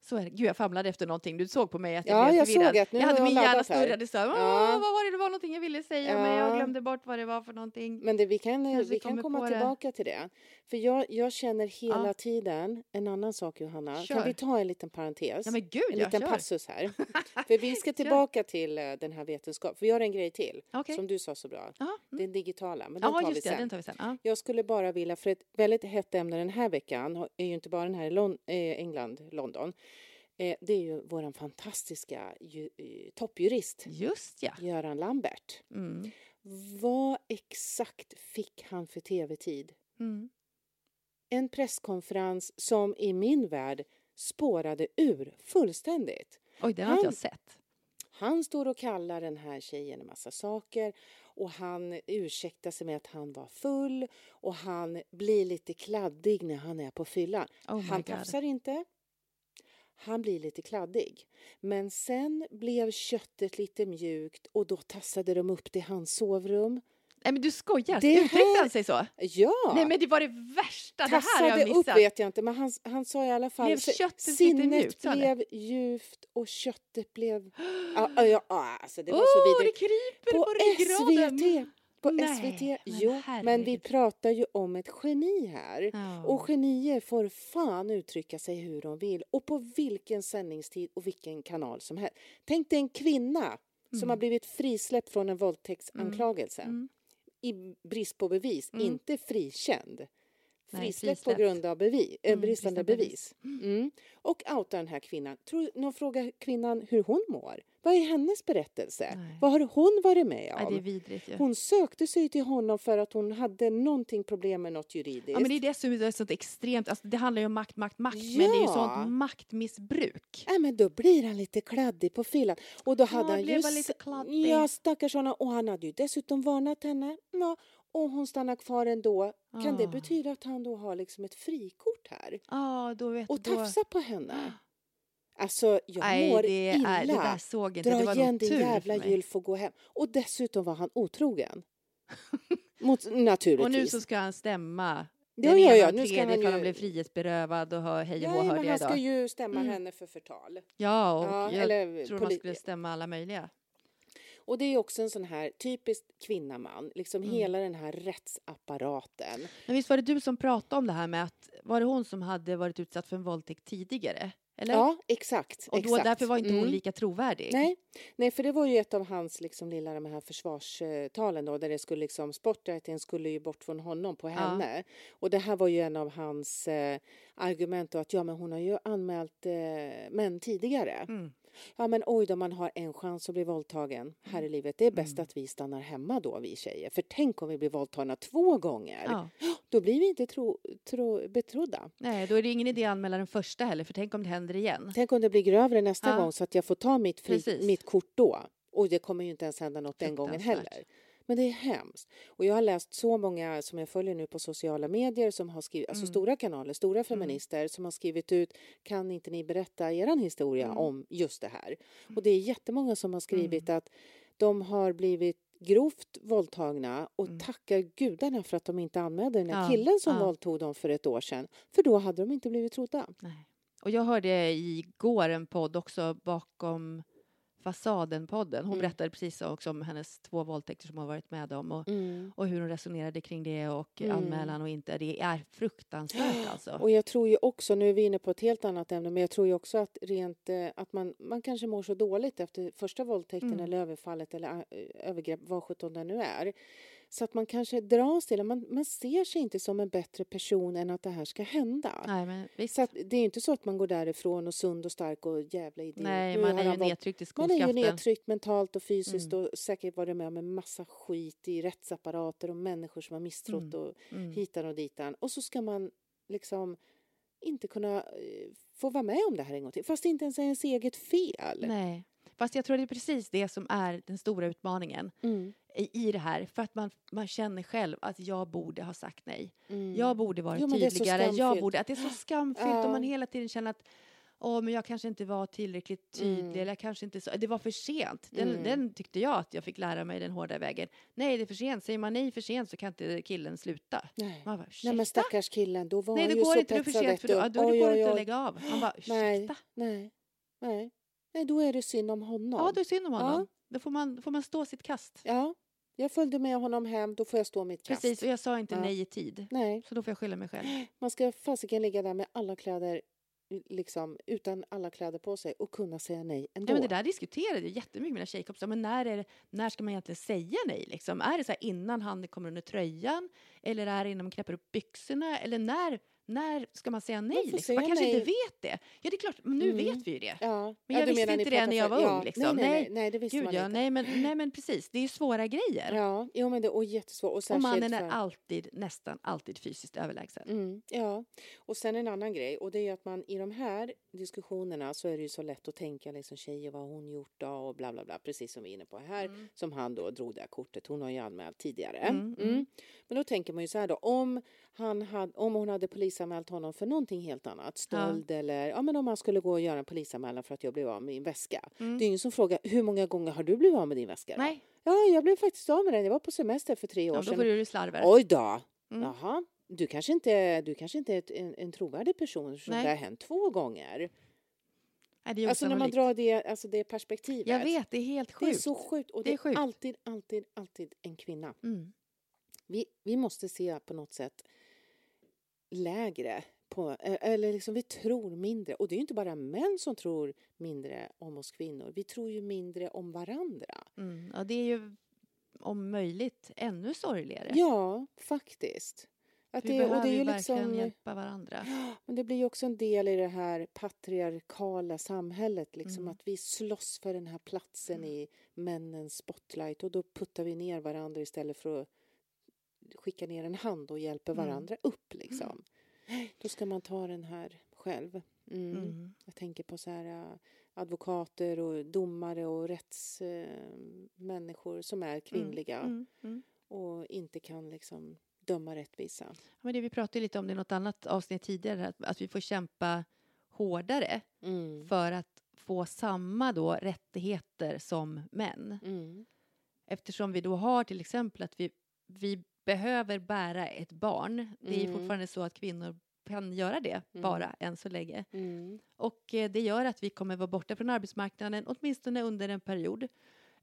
Så är det. Gud, jag famlade efter någonting. Du såg på mig att jag Ja, blev jag förvirrad. såg att nu jag hade min hjärna snurrade så Ja. Vad var det? Det var någonting jag ville säga, men jag Ja. glömde bort vad det var för någonting. Men det, vi kan, eh, Kanske vi kan komma på det. tillbaka till det. För jag, jag känner hela Ja. tiden en annan sak Johanna. Kör. Kan vi ta en liten parentes? Ja, men gud, en liten kör. passus här. För vi ska tillbaka till eh, den här vetenskapen. För vi har en grej till Okej. som du sa så bra. Ja, mm. Den digitala. Men den ja tar vi det. Den tar vi sen. Ja. Jag skulle bara vilja, för ett väldigt hett ämne den här veckan är ju inte bara den här i Lon- eh, England, London. Eh, det är ju våran fantastiska ju, eh, toppjurist Just ja. Göran Lambert. Mm. Vad exakt fick han för tv-tid? Mm. En presskonferens som i min värld spårade ur fullständigt. Oj, den har inte Han- jag sett. Han står och kallar den här tjejen en massa saker och han ursäktar sig med att han var full och han blir lite kladdig när han är på fyllan. Oh han tafsar inte, han blir lite kladdig. Men sen blev köttet lite mjukt och då tassade de upp till hans sovrum. Nej men du skojar, Det uttryckte här- han sig så? Ja! Nej men det var det värsta, det här har Tassade jag upp missat. vet jag inte, men han, han sa i alla fall... Blev köttet sinnet mjukt, det? blev djupt och köttet blev... Ja, ja, ja, alltså det var Åh, så det vidrigt. kryper På på, ryggraden! SVT! På Nej, SVT, men jo, men vi herregud. pratar ju om ett geni här. Ja. Och genier får fan uttrycka sig hur de vill och på vilken sändningstid och vilken kanal som helst. Tänk dig en kvinna som Mm. har blivit frisläppt från en våldtäktsanklagelse Mm. i brist på bevis, Mm. inte frikänd. Frisläppt på grund av bevis, äh, Mm, bristande bristande bevis. Mm. Och outa den här kvinnan. Tror, någon frågar kvinnan hur hon mår. Vad är hennes berättelse? Nej. Vad har hon varit med om? det är vidrigt ju. Hon sökte sig till honom för att hon hade någonting problem med något juridiskt. Ja, men det är det som är så extremt, alltså, det handlar ju om makt, makt, makt, men det är ju Ja. sånt maktmissbruk. Nej, men då blir han lite kladdig på fyllan. Och då hade han ju... han s- lite kladdig? Ja, stackars honom. Och han hade ju dessutom varnat henne. Ja, och hon stannar kvar ändå. Kan det Ah. betyda att han då har liksom ett frikort här? Ja, då vet Och du. Då... tafsar på henne? Alltså, jag Nej, mår det, illa. är, det där såg inte, Dra det var igen din jävla gylf och gå hem. Och dessutom var han otrogen. Mot, naturligtvis. Och nu så ska han stämma Ja, den ja, ja, och nu ska han ju- han frihetsberövad och hör hej och hå Ja, hörde han ska ju stämma Mm. henne för förtal. Ja, och Ja, jag eller tror man poli- skulle stämma alla möjliga. Och det är också en sån här typiskt kvinnaman, liksom Mm. hela den här rättsapparaten. Men visst var det du som pratade om det här med att var det hon som hade varit utsatt för en våldtäkt tidigare? Eller? Ja, exakt. och då, exakt. därför var inte hon Mm. lika trovärdig? Nej, nej, för det var ju ett av hans liksom lilla de här försvarstalen då, där det skulle liksom spotlighten skulle ju bort från honom på henne. Och det här var ju en av hans eh, argument då att ja, men hon har ju anmält eh, män tidigare. Mm. Ja, men oj då, man har en chans att bli våldtagen här i livet. Det är bäst Mm. att vi stannar hemma då, vi tjejer. För tänk om vi blir våldtagna två gånger. Ja. Då blir vi inte tro, tro, betrodda. Nej, då är det ingen idé att anmäla den första heller, för tänk om det händer igen. Tänk om det blir grövre nästa Ja. gång så att jag får ta mitt, fri, mitt kort då. Och det kommer ju inte ens hända något den gången heller. Men det är hemskt. Och jag har läst så många som jag följer nu på sociala medier som har skrivit, alltså Mm. stora kanaler, stora feminister som har skrivit ut kan inte ni berätta eran historia Mm. om just det här? Och det är jättemånga som har skrivit att de har blivit grovt våldtagna och Mm. tackar gudarna för att de inte anmälde den här Ja, killen som ja. våldtog dem för ett år sedan. För då hade de inte blivit trodda. Nej. Och jag hörde igår en podd också bakom Fasaden-podden. Hon Mm. berättade precis också om hennes två våldtäkter som hon varit med om och, Mm. och hur hon resonerade kring det och Mm. anmälan och inte. Det är fruktansvärt alltså. Och jag tror ju också, nu är vi inne på ett helt annat ämne, men jag tror ju också att rent eh, att man, man kanske mår så dåligt efter första våldtäkten Mm. eller överfallet eller eh, övergrepp, vad sjutton det nu är. Så att man kanske dras till. Man, man ser sig inte som en bättre person än att det här ska hända. Nej. Så att det är inte så att man går därifrån och sund och stark och jävla idiot. Nej, man är ju nedtryckt i man är ju nedtryckt mentalt och fysiskt Mm. och säkert varit med om en massa skit i rättsapparater och människor som har misstrott Mm. och Mm. hitan och ditan. Och så ska man liksom inte kunna eh, få vara med om det här en gång till. Fast det inte ens är ens eget fel. Nej. Fast jag tror det är precis det som är den stora utmaningen Mm. I, det här. För att man, man känner själv att jag borde ha sagt nej. Mm. Jag borde varit Jo, det tydligare. Jag borde, att det är så skamfyllt Ja. och man hela tiden känner att Åh, men jag kanske inte var tillräckligt tydlig Mm. eller kanske inte så. Det var för sent. Den, Mm. den tyckte jag att jag fick lära mig den hårda vägen. Nej, det är för sent. Säger man nej för sent så kan inte killen sluta. Nej. Bara, Nej men stackars killen, då var Nej, han det ju går så inte. Det är för sent. För då, du. då, då Oj, går det inte att lägga av. Man bara, Nej, ursäkta? nej, nej. Nej, då är det synd om honom. Ja, det är synd om Ja. honom. Då får man, får man stå sitt kast. Ja, jag följde med honom hem, då får jag stå mitt kast. Precis, och jag sa inte Ja. nej i tid. Nej, Så då får jag skylla mig själv. man ska fasiken ligga där med alla kläder, liksom utan alla kläder på sig och kunna säga nej ändå. Ja, men det där diskuterade jag jättemycket med mina tjejkompisar. Men när, är det, när ska man egentligen säga nej? Liksom? Är det så innan handen kommer under tröjan? Eller är det innan man knäpper upp byxorna? Eller när, när ska man säga nej? får Liksom? Man kanske nej. inte vet det. Ja, det är klart. Nu Mm. vet vi ju det. Ja. Men ja, jag du visste inte det när jag var ja. ung, liksom. Nej, nej, nej, Nej. det visste Gud, man ja, inte. nej, men, nej, men precis. Det är ju svåra grejer. Ja, jo, men det är jättesvårt. Och, och mannen är för... alltid, nästan alltid fysiskt överlägsen. Mm, ja, och sen en annan grej och det är att man i de här diskussionerna så är det ju så lätt att tänka liksom tjejer vad har hon gjort då och bla bla bla precis som vi är inne på här Mm. som han då drog det här kortet. Hon har ju anmält tidigare. Mm, Mm. mm. Men då tänker man ju så här då om han hade, om hon hade polisanmält honom för någonting helt annat. Stöld eller ja, men om man skulle gå och göra en polisanmälan för att jag blev av med min väska. Mm. Det är ingen som frågar hur många gånger har du blivit av med din väska? då?" Nej, Ja, jag blev faktiskt av med den. Jag var på semester för tre år ja, då sedan. får du slarver. Oj då! Mm. Jaha. Du kanske inte, du kanske inte är ett, en, en trovärdig person eftersom det har hänt två gånger. Nej, Alltså när man drar det, alltså det perspektivet. Jag vet, det är helt Det är sjukt. så sjukt. Och Det det är är, sjukt. alltid, alltid, alltid en kvinna. Mm. Vi, vi måste se på något sätt lägre på, eller liksom vi tror mindre. Och det är ju inte bara män som tror mindre om oss kvinnor. Vi tror ju mindre om varandra. Mm. Ja, det är ju om möjligt ännu sorgligare. Ja, faktiskt. Att vi det, behöver och det är ju verkligen liksom, hjälpa varandra. men det blir ju också en del i det här patriarkala samhället. Liksom, Mm. Att vi slåss för den här platsen i männens spotlight och då puttar vi ner varandra istället för att skicka ner en hand och hjälper Mm. varandra upp. Liksom. Då ska man ta den här själv. Mm. Mm. Jag tänker på så här äh, advokater och domare och rättsmänniskor som är kvinnliga Mm. Mm. och inte kan liksom döma rättvisa. Men det vi pratade lite om det i något annat avsnitt tidigare, att, att vi får kämpa hårdare Mm. för att få samma då rättigheter som män. Mm. Eftersom vi då har till exempel att vi, vi behöver bära ett barn. Det är Mm. fortfarande så att kvinnor kan göra det Mm. bara än så länge. Mm. Och eh, det gör att vi kommer vara borta från arbetsmarknaden åtminstone under en period.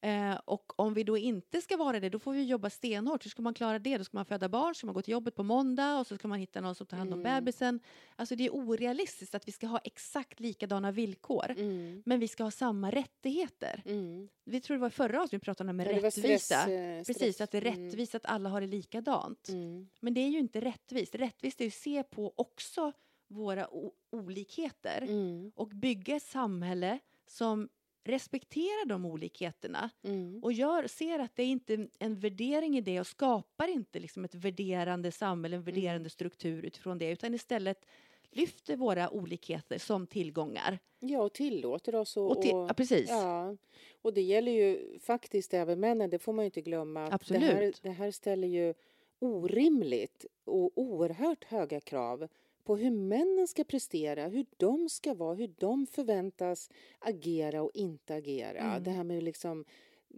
Eh, och om vi då inte ska vara det, då får vi jobba stenhårt. Hur ska man klara det? Då ska man föda barn, ska man gå till jobbet på måndag och så ska man hitta någon som tar hand om Mm. bebisen. Alltså det är orealistiskt att vi ska ha exakt likadana villkor. Mm. Men vi ska ha samma rättigheter. Mm. Vi tror det var förra avsnittet vi pratade om det här Ja, med var rättvisa. stress, eh, Precis, att det är Mm. rättvist att alla har det likadant. Mm. Men det är ju inte rättvist. Rättvist är ju att se på också våra olikheter Mm. och bygga ett samhälle som respekterar de olikheterna Mm. och gör, ser att det är inte en värdering i det och skapar inte liksom ett värderande samhälle, en Mm. värderande struktur utifrån det utan istället lyfter våra olikheter som tillgångar. Ja, och tillåter oss och, Och till, och ja, precis. Ja, och det gäller ju faktiskt även männen, det får man ju inte glömma. att Det här, Absolut. det här ställer ju orimligt och oerhört höga krav på hur männen ska prestera, hur de ska vara, hur de förväntas agera och inte agera. Mm. Det här med liksom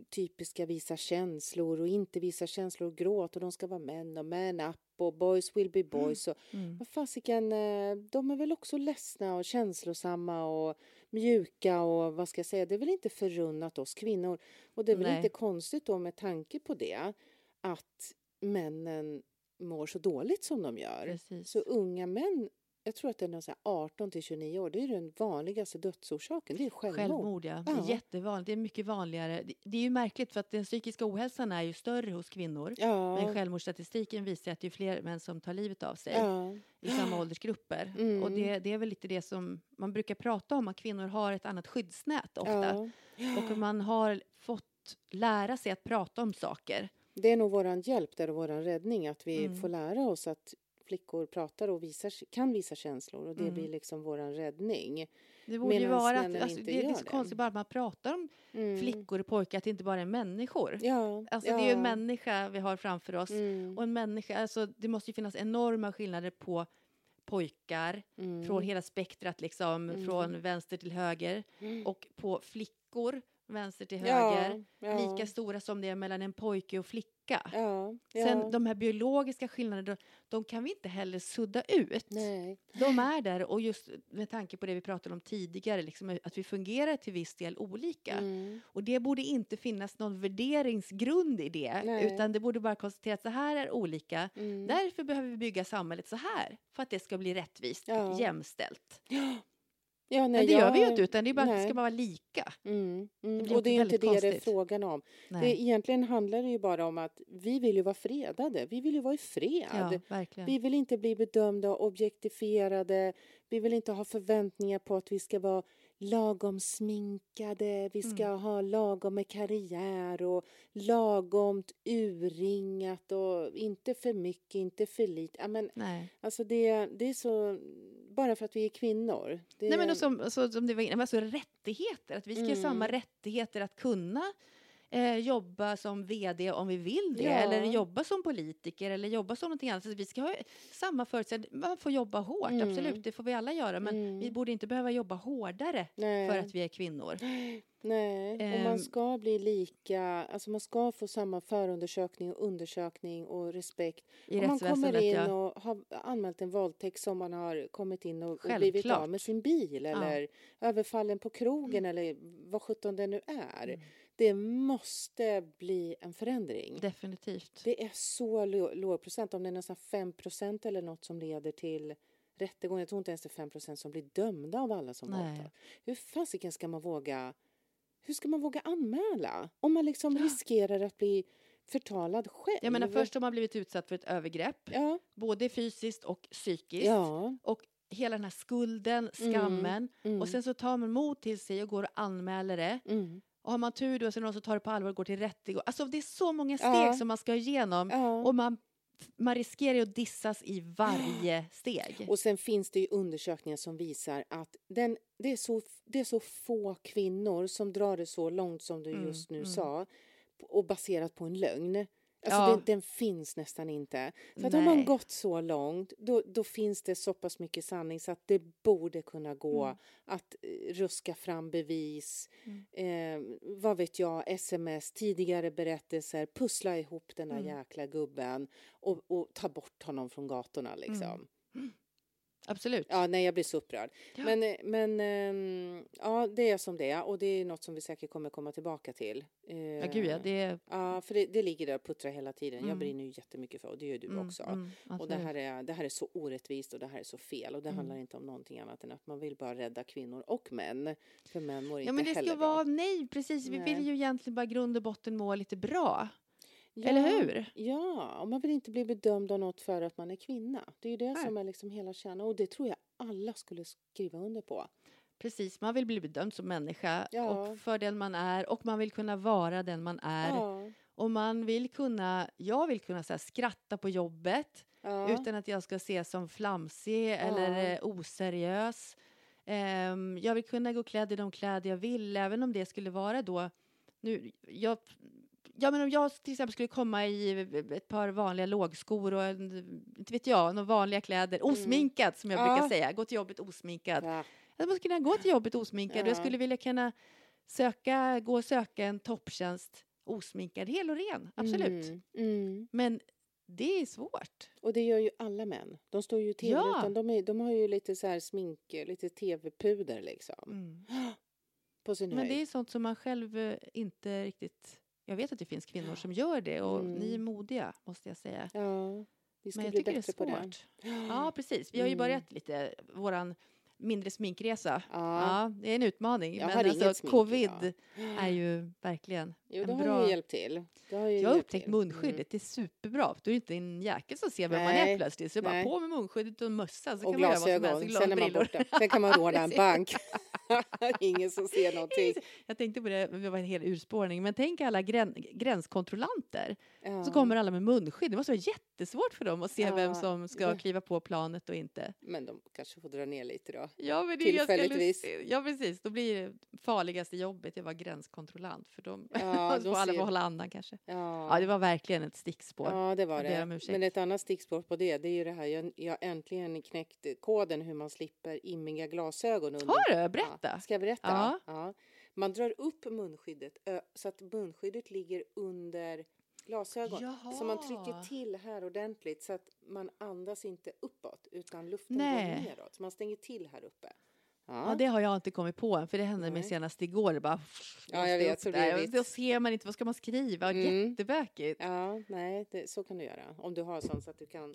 typiska visa känslor och inte visa känslor och gråt och de ska vara män och man up och boys will be boys. Och, Mm. vad fasiken, eh, de är väl också ledsna och känslosamma och mjuka och vad ska jag säga, det är väl inte förunnat oss kvinnor. Och det är väl Nej. inte konstigt då med tanke på det att männen mår så dåligt som de gör. Precis. Så unga män, jag tror att det är någon så här 18 till 29 år, det är den vanligaste dödsorsaken, det är självmord. Självmord, ja. Det är jättevanligt. Det är mycket vanligare. Det, det är ju märkligt för att den psykiska ohälsan är ju större hos kvinnor. Ja, Men självmordsstatistiken visar att det är fler män som tar livet av sig ja, i samma åldersgrupper. Mm. Och det, det är väl lite det som man brukar prata om, att kvinnor har ett annat skyddsnät ofta. Och man har fått lära sig att prata om saker. Det är nog våran hjälp, det är våran räddning, att vi Mm. får lära oss att flickor pratar och visar, kan visa känslor och det Mm. blir liksom våran räddning. Det borde ju vara att, alltså, det, är så det. konstigt bara att man pratar om Mm. flickor och pojkar, att det inte bara är människor. Ja, Alltså ja. det är ju en människa vi har framför oss. Mm. Och en människa, alltså det måste ju finnas enorma skillnader på pojkar Mm. från hela spektrat liksom, Mm. från vänster till höger Mm. och på flickor, vänster till Ja, höger, ja, lika stora som det är mellan en pojke och flicka. Ja, ja. Sen de här biologiska skillnaderna, de kan vi inte heller sudda ut. Nej. De är där och just med tanke på det vi pratade om tidigare, liksom, att vi fungerar till viss del olika. Mm. Och det borde inte finnas någon värderingsgrund i det, Nej. utan det borde bara konstatera att så här är olika. Mm. Därför behöver vi bygga samhället så här, för att det ska bli rättvist, Ja. jämställt. Ja. Nej, Men det gör vi ju inte, utan det är bara att det ska vara lika. Mm, mm. blir Och det är inte det det är konstigt. frågan om. Det, egentligen handlar det ju bara om att vi vill ju vara fredade. Vi vill ju vara i fred. Ja. Vi vill inte bli bedömda och objektifierade. Vi vill inte ha förväntningar på att vi ska vara lagom sminkade, vi ska Mm. ha lagom med karriär och lagomt urringat och inte för mycket, inte för lite. Ja, men, Nej. alltså det, det är så, bara för att vi är kvinnor. Det, Nej, men och som, så, som det var innan, alltså rättigheter, att vi ska ha samma Mm. rättigheter att kunna eh, jobba som VD om vi vill det, Ja. eller jobba som politiker, eller jobba som någonting annat. Så vi ska ha samma förutsättningar. Man får jobba hårt, Mm. absolut, det får vi alla göra, men Mm. vi borde inte behöva jobba hårdare Nej. för att vi är kvinnor. Nej, och Ehm. man ska bli lika, alltså man ska få samma förundersökning och undersökning och respekt. I Om man kommer in ja. och har anmält en våldtäkt som man har kommit in och, och blivit Självklart. av med sin bil eller överfallen på krogen eller vad sjutton det nu är. Mm. Det måste bli en förändring. Definitivt. Det är så lå- låg procent, om det är nästan 5 procent eller något som leder till rättegång. Jag tror inte ens det är 5 procent som blir dömda av alla som våldtar. Hur fasiken ska man våga hur ska man våga anmäla om man liksom riskerar att bli förtalad själv? Jag menar, först har man blivit utsatt för ett övergrepp, Ja, både fysiskt och psykiskt. ja. Och hela den här skulden, skammen. Mm. Och sen så tar man mod till sig och går och anmäler det. Mm. Och har man tur då så är det någon som tar det på allvar och går till rättegång. Alltså det är så många steg Ja. som man ska igenom. Ja. Och man, man riskerar ju att dissas i varje steg. Och sen finns det ju undersökningar som visar att den, det, är så, det är så få kvinnor som drar det så långt som du Mm, just nu mm. sa och baserat på en lögn. Alltså Ja. den, den finns nästan inte. För att har man gått så långt då, då finns det så pass mycket sanning så att det borde kunna gå Mm. att eh, ruska fram bevis, Mm. eh, vad vet jag, sms, tidigare berättelser, pussla ihop den där Mm. jäkla gubben och, och ta bort honom från gatorna liksom. Absolut. Ja, nej, jag blir så upprörd. Ja. Men, eh, men ehm, ja, det är som det är och det är något som vi säkert kommer komma tillbaka till. Eh, Ja, gud ja. Det ja, för det, det ligger där och puttrar hela tiden. Jag Mm. brinner ju jättemycket för och det gör du mm, också. mm, Och det här, är, det här är så orättvist och det här är så fel och det Mm. handlar inte om någonting annat än att man vill bara rädda kvinnor och män. För män mår inte Ja, men det heller ska bra. vara... Nej, precis. Vi Nej. vill ju egentligen bara grund och botten må lite bra. Ja, Eller hur? Ja, och man vill inte bli bedömd av något för att man är kvinna. Det är ju det Nej. som är liksom hela kärnan och det tror jag alla skulle skriva under på. Precis, man vill bli bedömd som människa Ja. och för den man är och man vill kunna vara den man är. Ja, Och man vill kunna, jag vill kunna så här, skratta på jobbet utan att jag ska ses som flamsig eller eh, oseriös. Ehm, jag vill kunna gå klädd i de kläder jag vill, även om det skulle vara då... Nu, jag, ja, men om jag till exempel skulle komma i ett par vanliga lågskor och en, inte vet jag, några vanliga kläder, osminkad som jag Mm. Ja. brukar säga, gå till jobbet osminkad. Ja. Jag skulle kunna gå till jobbet osminkad och jag Ja. skulle vilja kunna söka, gå och söka en topptjänst osminkad, hel och ren, absolut. Mm, mm. Men det är svårt. Och det gör ju alla män. De står ju i tv Ja. utan de, är, de har ju lite så här smink, lite tv-puder liksom. På sin Men höjd. det är sånt som man själv eh, inte riktigt... Jag vet att det finns kvinnor som gör det och Mm. ni är modiga, måste jag säga. Ja, vi ska Men jag bli tycker det är bättre på det. svårt. Ja, precis. Vi har ju Mm. börjat lite våran mindre sminkresa. Ja. Ja, det är en utmaning. Jag men har alltså, smink covid idag. är ju verkligen Jo, en det har bra... ju hjälpt till. Det har Jag har upptäckt till. munskyddet, det är superbra. Då är inte en jäkel som ser vem man är plötsligt. Så bara på med munskyddet och mössa så Och kan man göra vad som helst. glasögon. Sen är man borta. Sen kan man råna en bank. Ingen som ser någonting. Jag tänkte på det, det var en hel urspårning, men tänk alla grän, gränskontrollanter. Ja. Så kommer alla med munskydd. Det måste vara jättesvårt för dem att se Ja, vem som ska kliva på planet och inte. Men de kanske får dra ner lite då. Ja, men det Tillfälligtvis. lustigt. Ja, precis. Då blir det farligaste jobbet att vara gränskontrollant. För de, Ja, får de alla ser- få hålla andan kanske. Ja. Ja, det var verkligen ett stickspår. Ja, det var det. Men ett annat stickspår på det, det är ju det här. Jag, jag äntligen knäckt koden hur man slipper immiga glasögon. Under. Har du? Berätta. Ja, ska jag berätta? Ja. Man drar upp munskyddet så att munskyddet ligger under glasögon. Så man trycker Jaha. till här ordentligt så att man andas inte uppåt utan luften Nej. går neråt. Så man stänger till här uppe. Ja, det har jag inte kommit på än, för det hände mig senast igår. Det bara Ja, jag vet, så där. Då ser man inte, vad ska man skriva? Mm. Jättebökigt. Ja, Ja, nej, det, så kan du göra. Om du har sånt så att du kan...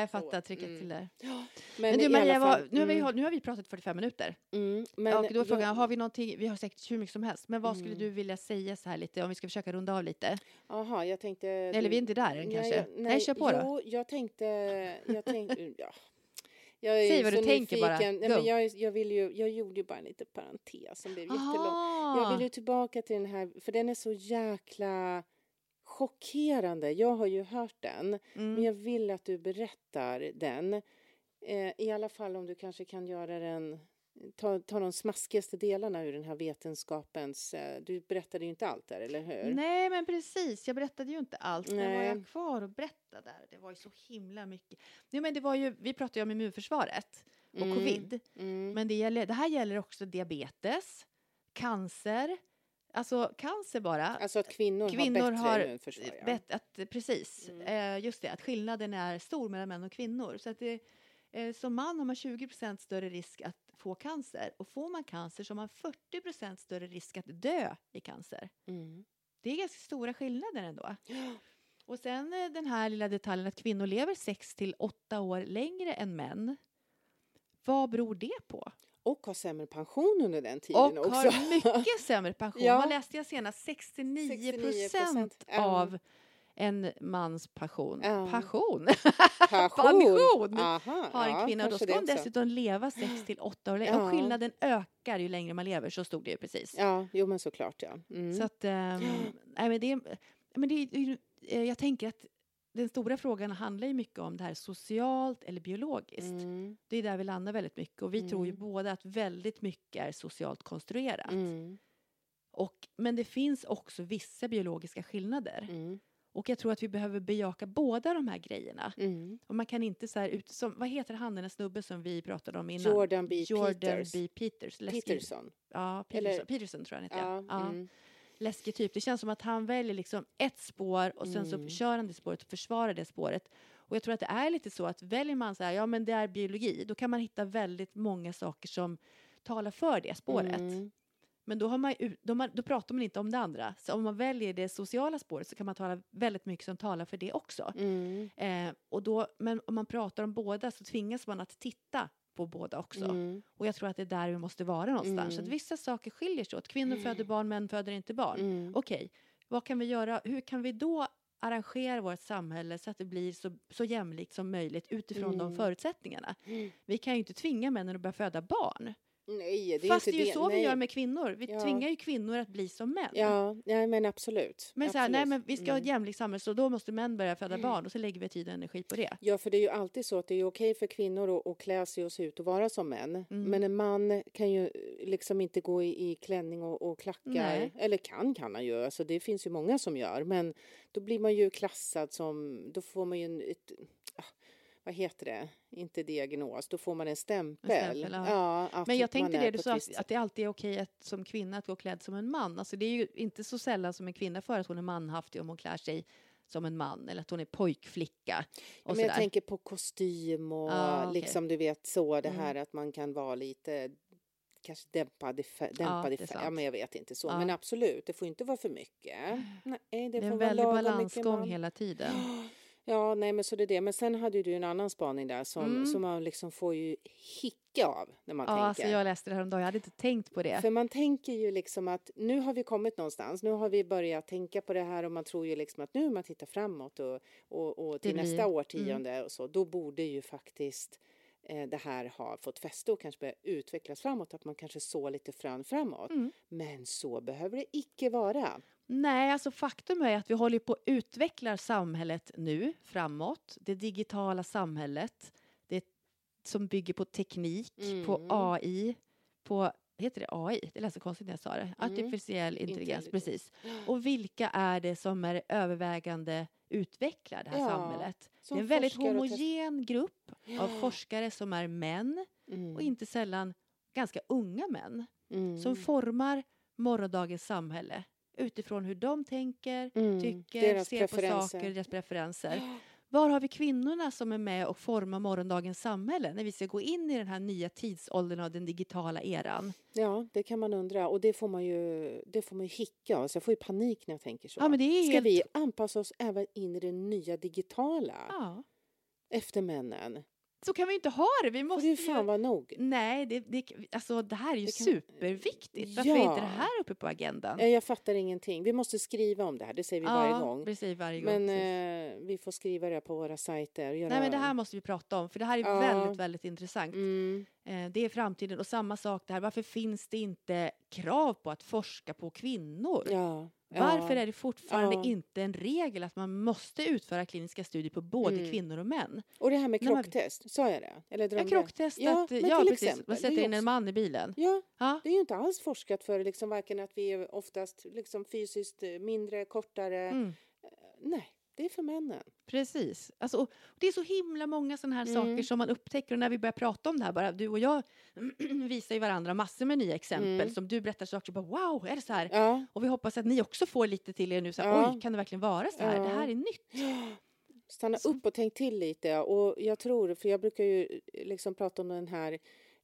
jag så. fattar. Trycka Mm. till där. Men, Men du Maria, fall, vad, nu, har vi, mm, nu har vi pratat 45 minuter. mm, men och då är jag- frågan, har vi någonting, vi har säkert hur mycket som helst, men vad skulle Mm. du vilja säga så här lite, om vi ska försöka runda av lite? Jaha, jag tänkte... Eller vi är inte där än Nej, kanske? jag- Nej, kör på då. Jo, jag tänkte... Jag tänkte ja. Jag Säg vad du tänker bara. Nej, men jag, jag, vill ju, jag gjorde ju bara en liten parentes som blev jättelång. Jag vill ju tillbaka till den här, för den är så jäkla chockerande. Jag har ju hört den, men mm. jag vill att du berättar den. Eh, I alla fall om du kanske kan göra den ta, ta de smaskigaste delarna ur den här vetenskapens... eh, Du berättade ju inte allt där, eller hur? Nej, men precis. Jag berättade ju inte allt. Men vad Nej. jag kvar att berätta där? Det var ju så himla mycket. Nej, men det var ju, vi pratade ju om immunförsvaret och Mm. covid. Mm. Men det, gäller, det här gäller också diabetes, cancer. Alltså cancer bara. Alltså att kvinnor, Kvinnor har bättre immunförsvar. Bet, att, precis, Mm. eh, just det, att skillnaden är stor mellan män och kvinnor. Så att det, eh, som man har man 20% större risk att få cancer och får man cancer så har man 40% större risk att dö i cancer. Mm. Det är ganska stora skillnader ändå. Och sen eh, den här lilla detaljen att kvinnor lever 6 till 8 år längre än män. Vad beror det på? Och har sämre pension under den tiden Och också. har mycket sämre pension. Ja. Vad läste jag senast? 69 procent 69%, ja. av en mans passion. Ja. Passion Pension. Pension. Aha, har en ja, kvinna. Då ska hon dessutom leva 6 till 8 år längre. Ja. Och skillnaden ökar ju längre man lever. Så stod det ju precis. Ja, jo men såklart ja. Mm. Så att, ehm, nej, men det, men det, är eh, jag tänker att den stora frågan handlar ju mycket om det här socialt eller biologiskt. Mm. Det är där vi landar väldigt mycket. Och vi tror ju Mm. båda att väldigt mycket är socialt konstruerat. Mm. Och, men det finns också vissa biologiska skillnader. Mm. Och jag tror att vi behöver bejaka båda de här grejerna. Mm. Och man kan inte så här ut som, vad heter han den där snubben som vi pratade om innan? Jordan B. Jordan Peters. B. Peters. Peterson. Ja, Peterson, Eller- Peterson tror jag han heter. Ja, Ja. Läskig typ. Det känns som att han väljer liksom ett spår och sen så Mm. kör han det spåret och försvarar det spåret. Och jag tror att det är lite så att väljer man så här, ja men det är biologi, då kan man hitta väldigt många saker som talar för det spåret. Mm. Men då, har man, då, då pratar man inte om det andra. Så om man väljer det sociala spåret så kan man tala väldigt mycket som talar för det också. Mm. Eh, och då, men om man pratar om båda så tvingas man att titta på båda också. Mm. Och jag tror att det är där vi måste vara någonstans. Så att Mm. vissa saker skiljer sig åt. Kvinnor föder barn, män föder inte barn. Mm. Okej, vad kan vi göra? Hur kan vi då arrangera vårt samhälle så att det blir så, så jämlikt som möjligt utifrån de Mm. förutsättningarna? Mm. Vi kan ju inte tvinga männen att börja föda barn. Nej, det är Fast det inte är ju så nej. vi gör med kvinnor. Vi Ja. tvingar ju kvinnor att bli som män. Ja, nej, men absolut. Men så här, nej men vi ska ha ett Mm. jämlikt samhälle så då måste män börja föda barn och så lägger vi tid och energi på det. Ja, för det är ju alltid så att det är okej för kvinnor att, att klä sig och se ut och vara som män. Mm. Men en man kan ju liksom inte gå i, i klänning och, och klackar. Nej. Eller kan kan han ju. Alltså det finns ju många som gör. Men då blir man ju klassad som, då får man ju en, ett, vad heter det, inte diagnos, då får man en stämpel. stämpel, ja. att Men jag tänkte det du sa, att, att det alltid är okej att, som kvinna att gå klädd som en man. Alltså det är ju inte så sällan som en kvinna för att hon är manhaftig om hon klär sig som en man eller att hon är pojkflicka. Och men jag sådär. tänker på kostym och Ah, okej. liksom du vet så det Mm. här att man kan vara lite kanske dämpad i färg. Ja, sant. men jag vet inte så. Ja. Men absolut, det får inte vara för mycket. Nej, det, det är en väldig balansgång hela tiden. Ja, nej men så det är det. Men sen hade ju du en annan spaning där som, Mm. som man liksom får ju hicka av när man Ja, tänker. alltså jag läste det här om dagen. jag hade inte tänkt på det. För man tänker ju liksom att nu har vi kommit någonstans. Nu har vi börjat tänka på det här och man tror ju liksom att nu man tittar framåt och, och, och till mm. nästa årtionde och så, då borde ju faktiskt eh, det här ha fått fäste och kanske börja utvecklas framåt, att man kanske så lite frön framåt. Mm. Men så behöver det icke vara. Nej, alltså faktum är att vi håller på att utveckla samhället nu framåt. Det digitala samhället, det som bygger på teknik, på Mm. AI, på Heter det AI? Det lät så konstigt när jag sa det. Artificiell intelligens, Intelligens. precis. Och vilka är det som är övervägande utvecklar det här Ja, samhället? Det är en väldigt homogen grupp av Ja. forskare som är män Mm. och inte sällan ganska unga män Mm. som formar morgondagens samhälle utifrån hur de tänker, Mm. tycker, ser på saker, deras preferenser. Var har vi kvinnorna som är med och formar morgondagens samhälle när vi ska gå in i den här nya tidsåldern av den digitala eran? Ja, det kan man undra. Och det får man ju, det får man ju hicka av. Så jag får ju panik när jag tänker så. Ja, men det är Ska helt- vi anpassa oss även in i det nya digitala Ja, efter männen? Så kan vi inte ha det. Vi måste det fan vara nog. Nej, det, det, alltså, det här är ju kan- superviktigt. Varför är Ja. inte det här uppe på agendan? Eh, Jag fattar ingenting. Vi måste skriva om det här, det säger vi varje gång. precis varje gång. Men eh, vi får skriva det på våra sajter. Göra... Nej, men det här måste vi prata om, för det här är Ja. väldigt, väldigt intressant. Mm, Eh, det är framtiden. Och samma sak där, varför finns det inte krav på att forska på kvinnor? ja. Varför Ja. är det fortfarande Ja. inte en regel att man måste utföra kliniska studier på både Mm. kvinnor och män? Och det här med När man- krocktest, sa jag det? Eller Ja, drömde jag? krocktest, Ja, att, ja precis, exempel, man sätter in en man i bilen. Ja, Ja, det är ju inte alls forskat för liksom varken att vi är oftast liksom fysiskt eh, mindre, kortare. mm, Nej, det är för männen. precis. Alltså, och det är så himla många sådana här Mm. saker som man upptäcker och när vi börjar prata om det här, bara du och jag visar ju varandra massor med nya exempel Mm. som du berättar saker, bara wow, är det så här? Ja. Och vi hoppas att ni också får lite till er nu, så här, Ja. oj, kan det verkligen vara så här? Det Ja. här är nytt. Stanna Så- upp och tänk till lite. Och jag tror, för jag brukar ju liksom prata om den här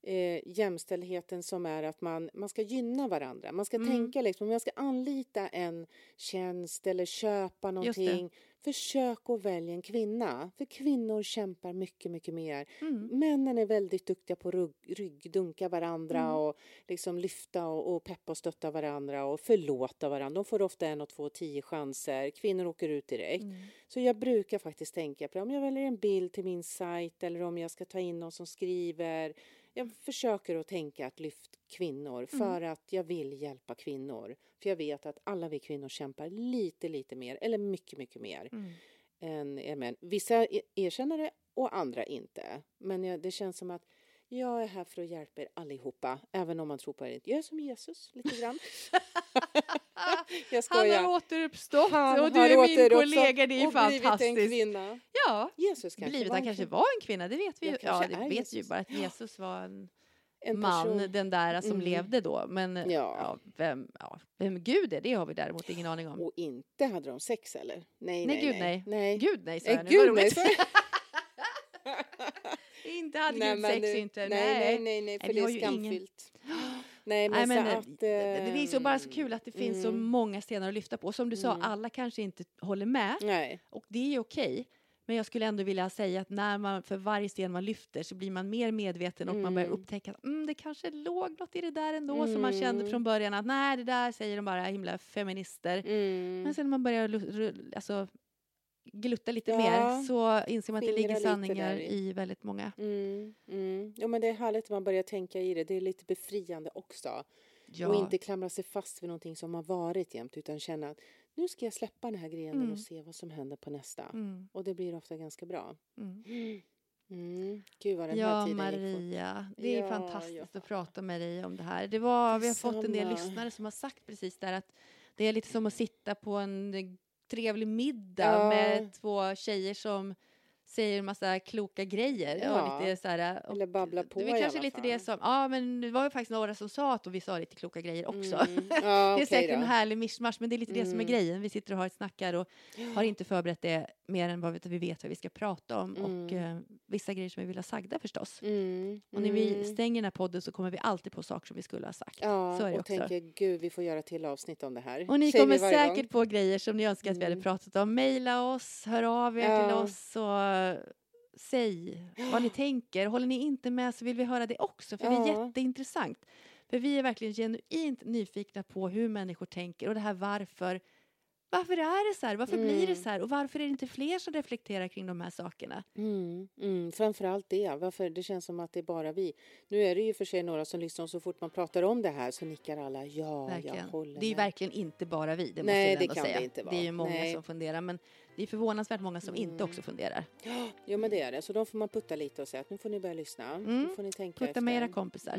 eh, jämställdheten som är att man, man ska gynna varandra. Man ska Mm. tänka liksom, om jag ska anlita en tjänst eller köpa det. någonting. Försök att välja en kvinna. För kvinnor kämpar mycket, mycket mer. Mm. Männen är väldigt duktiga på rygg, ryggdunka varandra Mm. och liksom lyfta och, och peppa och stötta varandra och förlåta varandra. De får ofta en och två, tio chanser. Kvinnor åker ut direkt. Mm. Så jag brukar faktiskt tänka på. Om jag väljer en bild till min sajt eller om jag ska ta in någon som skriver. Jag försöker att tänka att lyft kvinnor för att jag vill hjälpa kvinnor. För jag vet att alla vi kvinnor kämpar lite, lite mer eller mycket, mycket mer Mm. än er män. Vissa e- erkänner det och andra inte. Men jag, det känns som att jag är här för att hjälpa er allihopa, även om man tror på er inte. Jag är som Jesus, lite grann. jag Han har återuppstått Han och du är min kollega, det är och blivit en fantastiskt. kvinna. Ja, Jesus kanske blivit, var han en kanske kvinna. var en kvinna, det vet vi ju. Ja, det vet vi ju Jesus. bara att Jesus var en, En man, person. den där som Mm. levde då. Men ja. Ja. vem, ja, vem Gud är, det har vi däremot ingen aning om. Och inte hade de sex eller? Nej, Nej, nej, gud, nej. nej. Gud nej, sa jag nu. Gud, nej, inte hade Nej, Gud sex det- inte. Nej, nej, nej, nej, för det är ingen- skamfyllt. Nej, men, Nej, men, eh, att... det, det är så bara så ehm, kul att det finns så mm. många stenar att lyfta på. Som du sa, Mm. alla kanske inte håller med. Nej. Och det är okej. Men jag skulle ändå vilja säga att när man för varje sten man lyfter så blir man mer medveten och man börjar Mm. upptäcka att mm, det kanske låg något i det där ändå som man kände Mm. från början att nej, det där säger de bara himla feminister. Mm. Men sen när man börjar alltså, glutta lite Ja. mer så inser man att det ligger sanningar i väldigt många. Mm, mm. Jo, men det är härligt att man börjar tänka i det. Det är lite befriande också. Ja. Och inte klamra sig fast vid någonting som har varit jämt utan känna att nu ska jag släppa den här grenen Mm. och se vad som händer på nästa. Mm, Och det blir ofta ganska bra. mm. Mm. Gud vad den Ja, här tiden gick. Maria. Det är Ja, fantastiskt ja. att prata med dig om det här. Det var, vi har fått en del lyssnare som har sagt precis där att det är lite som att sitta på en trevlig middag Ja. med två tjejer som säger en massa kloka grejer. Ja. Och lite så här, och Eller babbla på Det i kanske alla lite fall. det som, ja men det var ju faktiskt några som sa att vi sa lite kloka grejer också. Mm. Ja, det är okej säkert då. en härlig mischmasch, men det är lite det som är Mm. grejen. Vi sitter och har ett snackar och har inte förberett det mer än vad vi, vet vad vi ska prata om. Och Mm. eh, vissa grejer som vi vill ha sagda förstås. Mm. Och när vi Mm. stänger den här podden så kommer vi alltid på saker som vi skulle ha sagt. Ja, så är det och också. tänker gud vi får göra till avsnitt om det här. Och ni Säger kommer säkert gång. på grejer som ni önskar att vi hade Mm. pratat om. Maila oss, hör av er till Ja. oss och säg vad ni tänker. Håller ni inte med så vill vi höra det också, för det är Ja. jätteintressant. För vi är verkligen genuint nyfikna på hur människor tänker och det här varför. Varför är det så här? Varför blir det Mm. så här? Och varför är det inte fler som reflekterar kring de här sakerna? Mm, mm, framförallt det. Varför det känns som att det är bara vi. Nu är det ju för sig några som lyssnar och så fort man pratar om det här så nickar alla ja, Verkligen. jag håller Det är ju med. verkligen inte bara vi, det måste Nej, det ändå kan det säga. inte Det är ju vara. många Nej. som funderar, men det är förvånansvärt många som inte Mm. också funderar. Ja, jo men det är det. Så då får man putta lite och säga att nu får ni börja lyssna. Mm. Nu får ni tänka Putta efter. med era kompisar.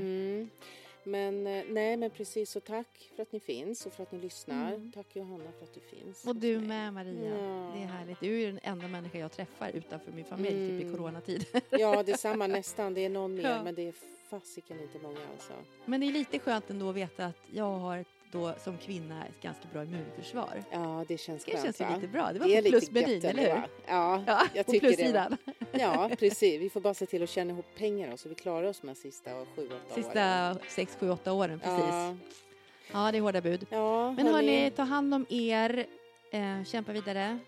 Mm. Men eh, nej, men precis. Så tack för att ni finns och för att ni lyssnar. Mm. Tack Johanna för att du finns. Och du med Maria. Ja. Det är härligt. Du är den enda människa jag träffar utanför min familj, typ i Mm. coronatid. Ja, detsamma nästan. Det är någon mer, Ja. men det är fasiken inte många alltså. Men det är lite skönt ändå att veta att jag har ett, då som kvinna ett ganska bra immunförsvar. Ja, det känns Det skönt känns ju va? lite bra. Det var Det på plusmenyn, eller hur? Ja, Ja, jag tycker det. plussidan. ja, precis. Vi får bara se till att tjäna ihop pengar då, så vi klarar oss här sista sju, åtta åren. Sista sex, sju, åtta åren, precis. Ja, Ja, det är hårda bud. ja Men hörni, ta hand om er. Eh, kämpa vidare.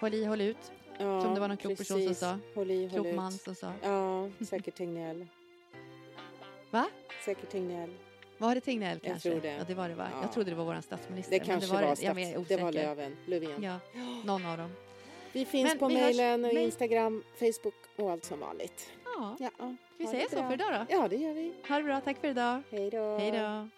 Håll i, håll ut. ja, som det var någon klok person som sa. Håll i, håll Klok ut. man som sa. Ja, säkert Tegnell. Va? Säkert Tegnell. Var det Tegnell Jag kanske? tror det. Ja, det var det va? Ja. Jag trodde det var vår statsminister. Det kanske var, var, det. Ja, men jag är stats... det var. Löven, Löfven. Ja, någon av dem. Vi finns Men på hörs- mejlen och Instagram, Facebook och allt som vanligt. Ja, Ja, vi det så för idag då? Ja, det gör vi. Ha det bra, tack för idag. Hej då. Hej då.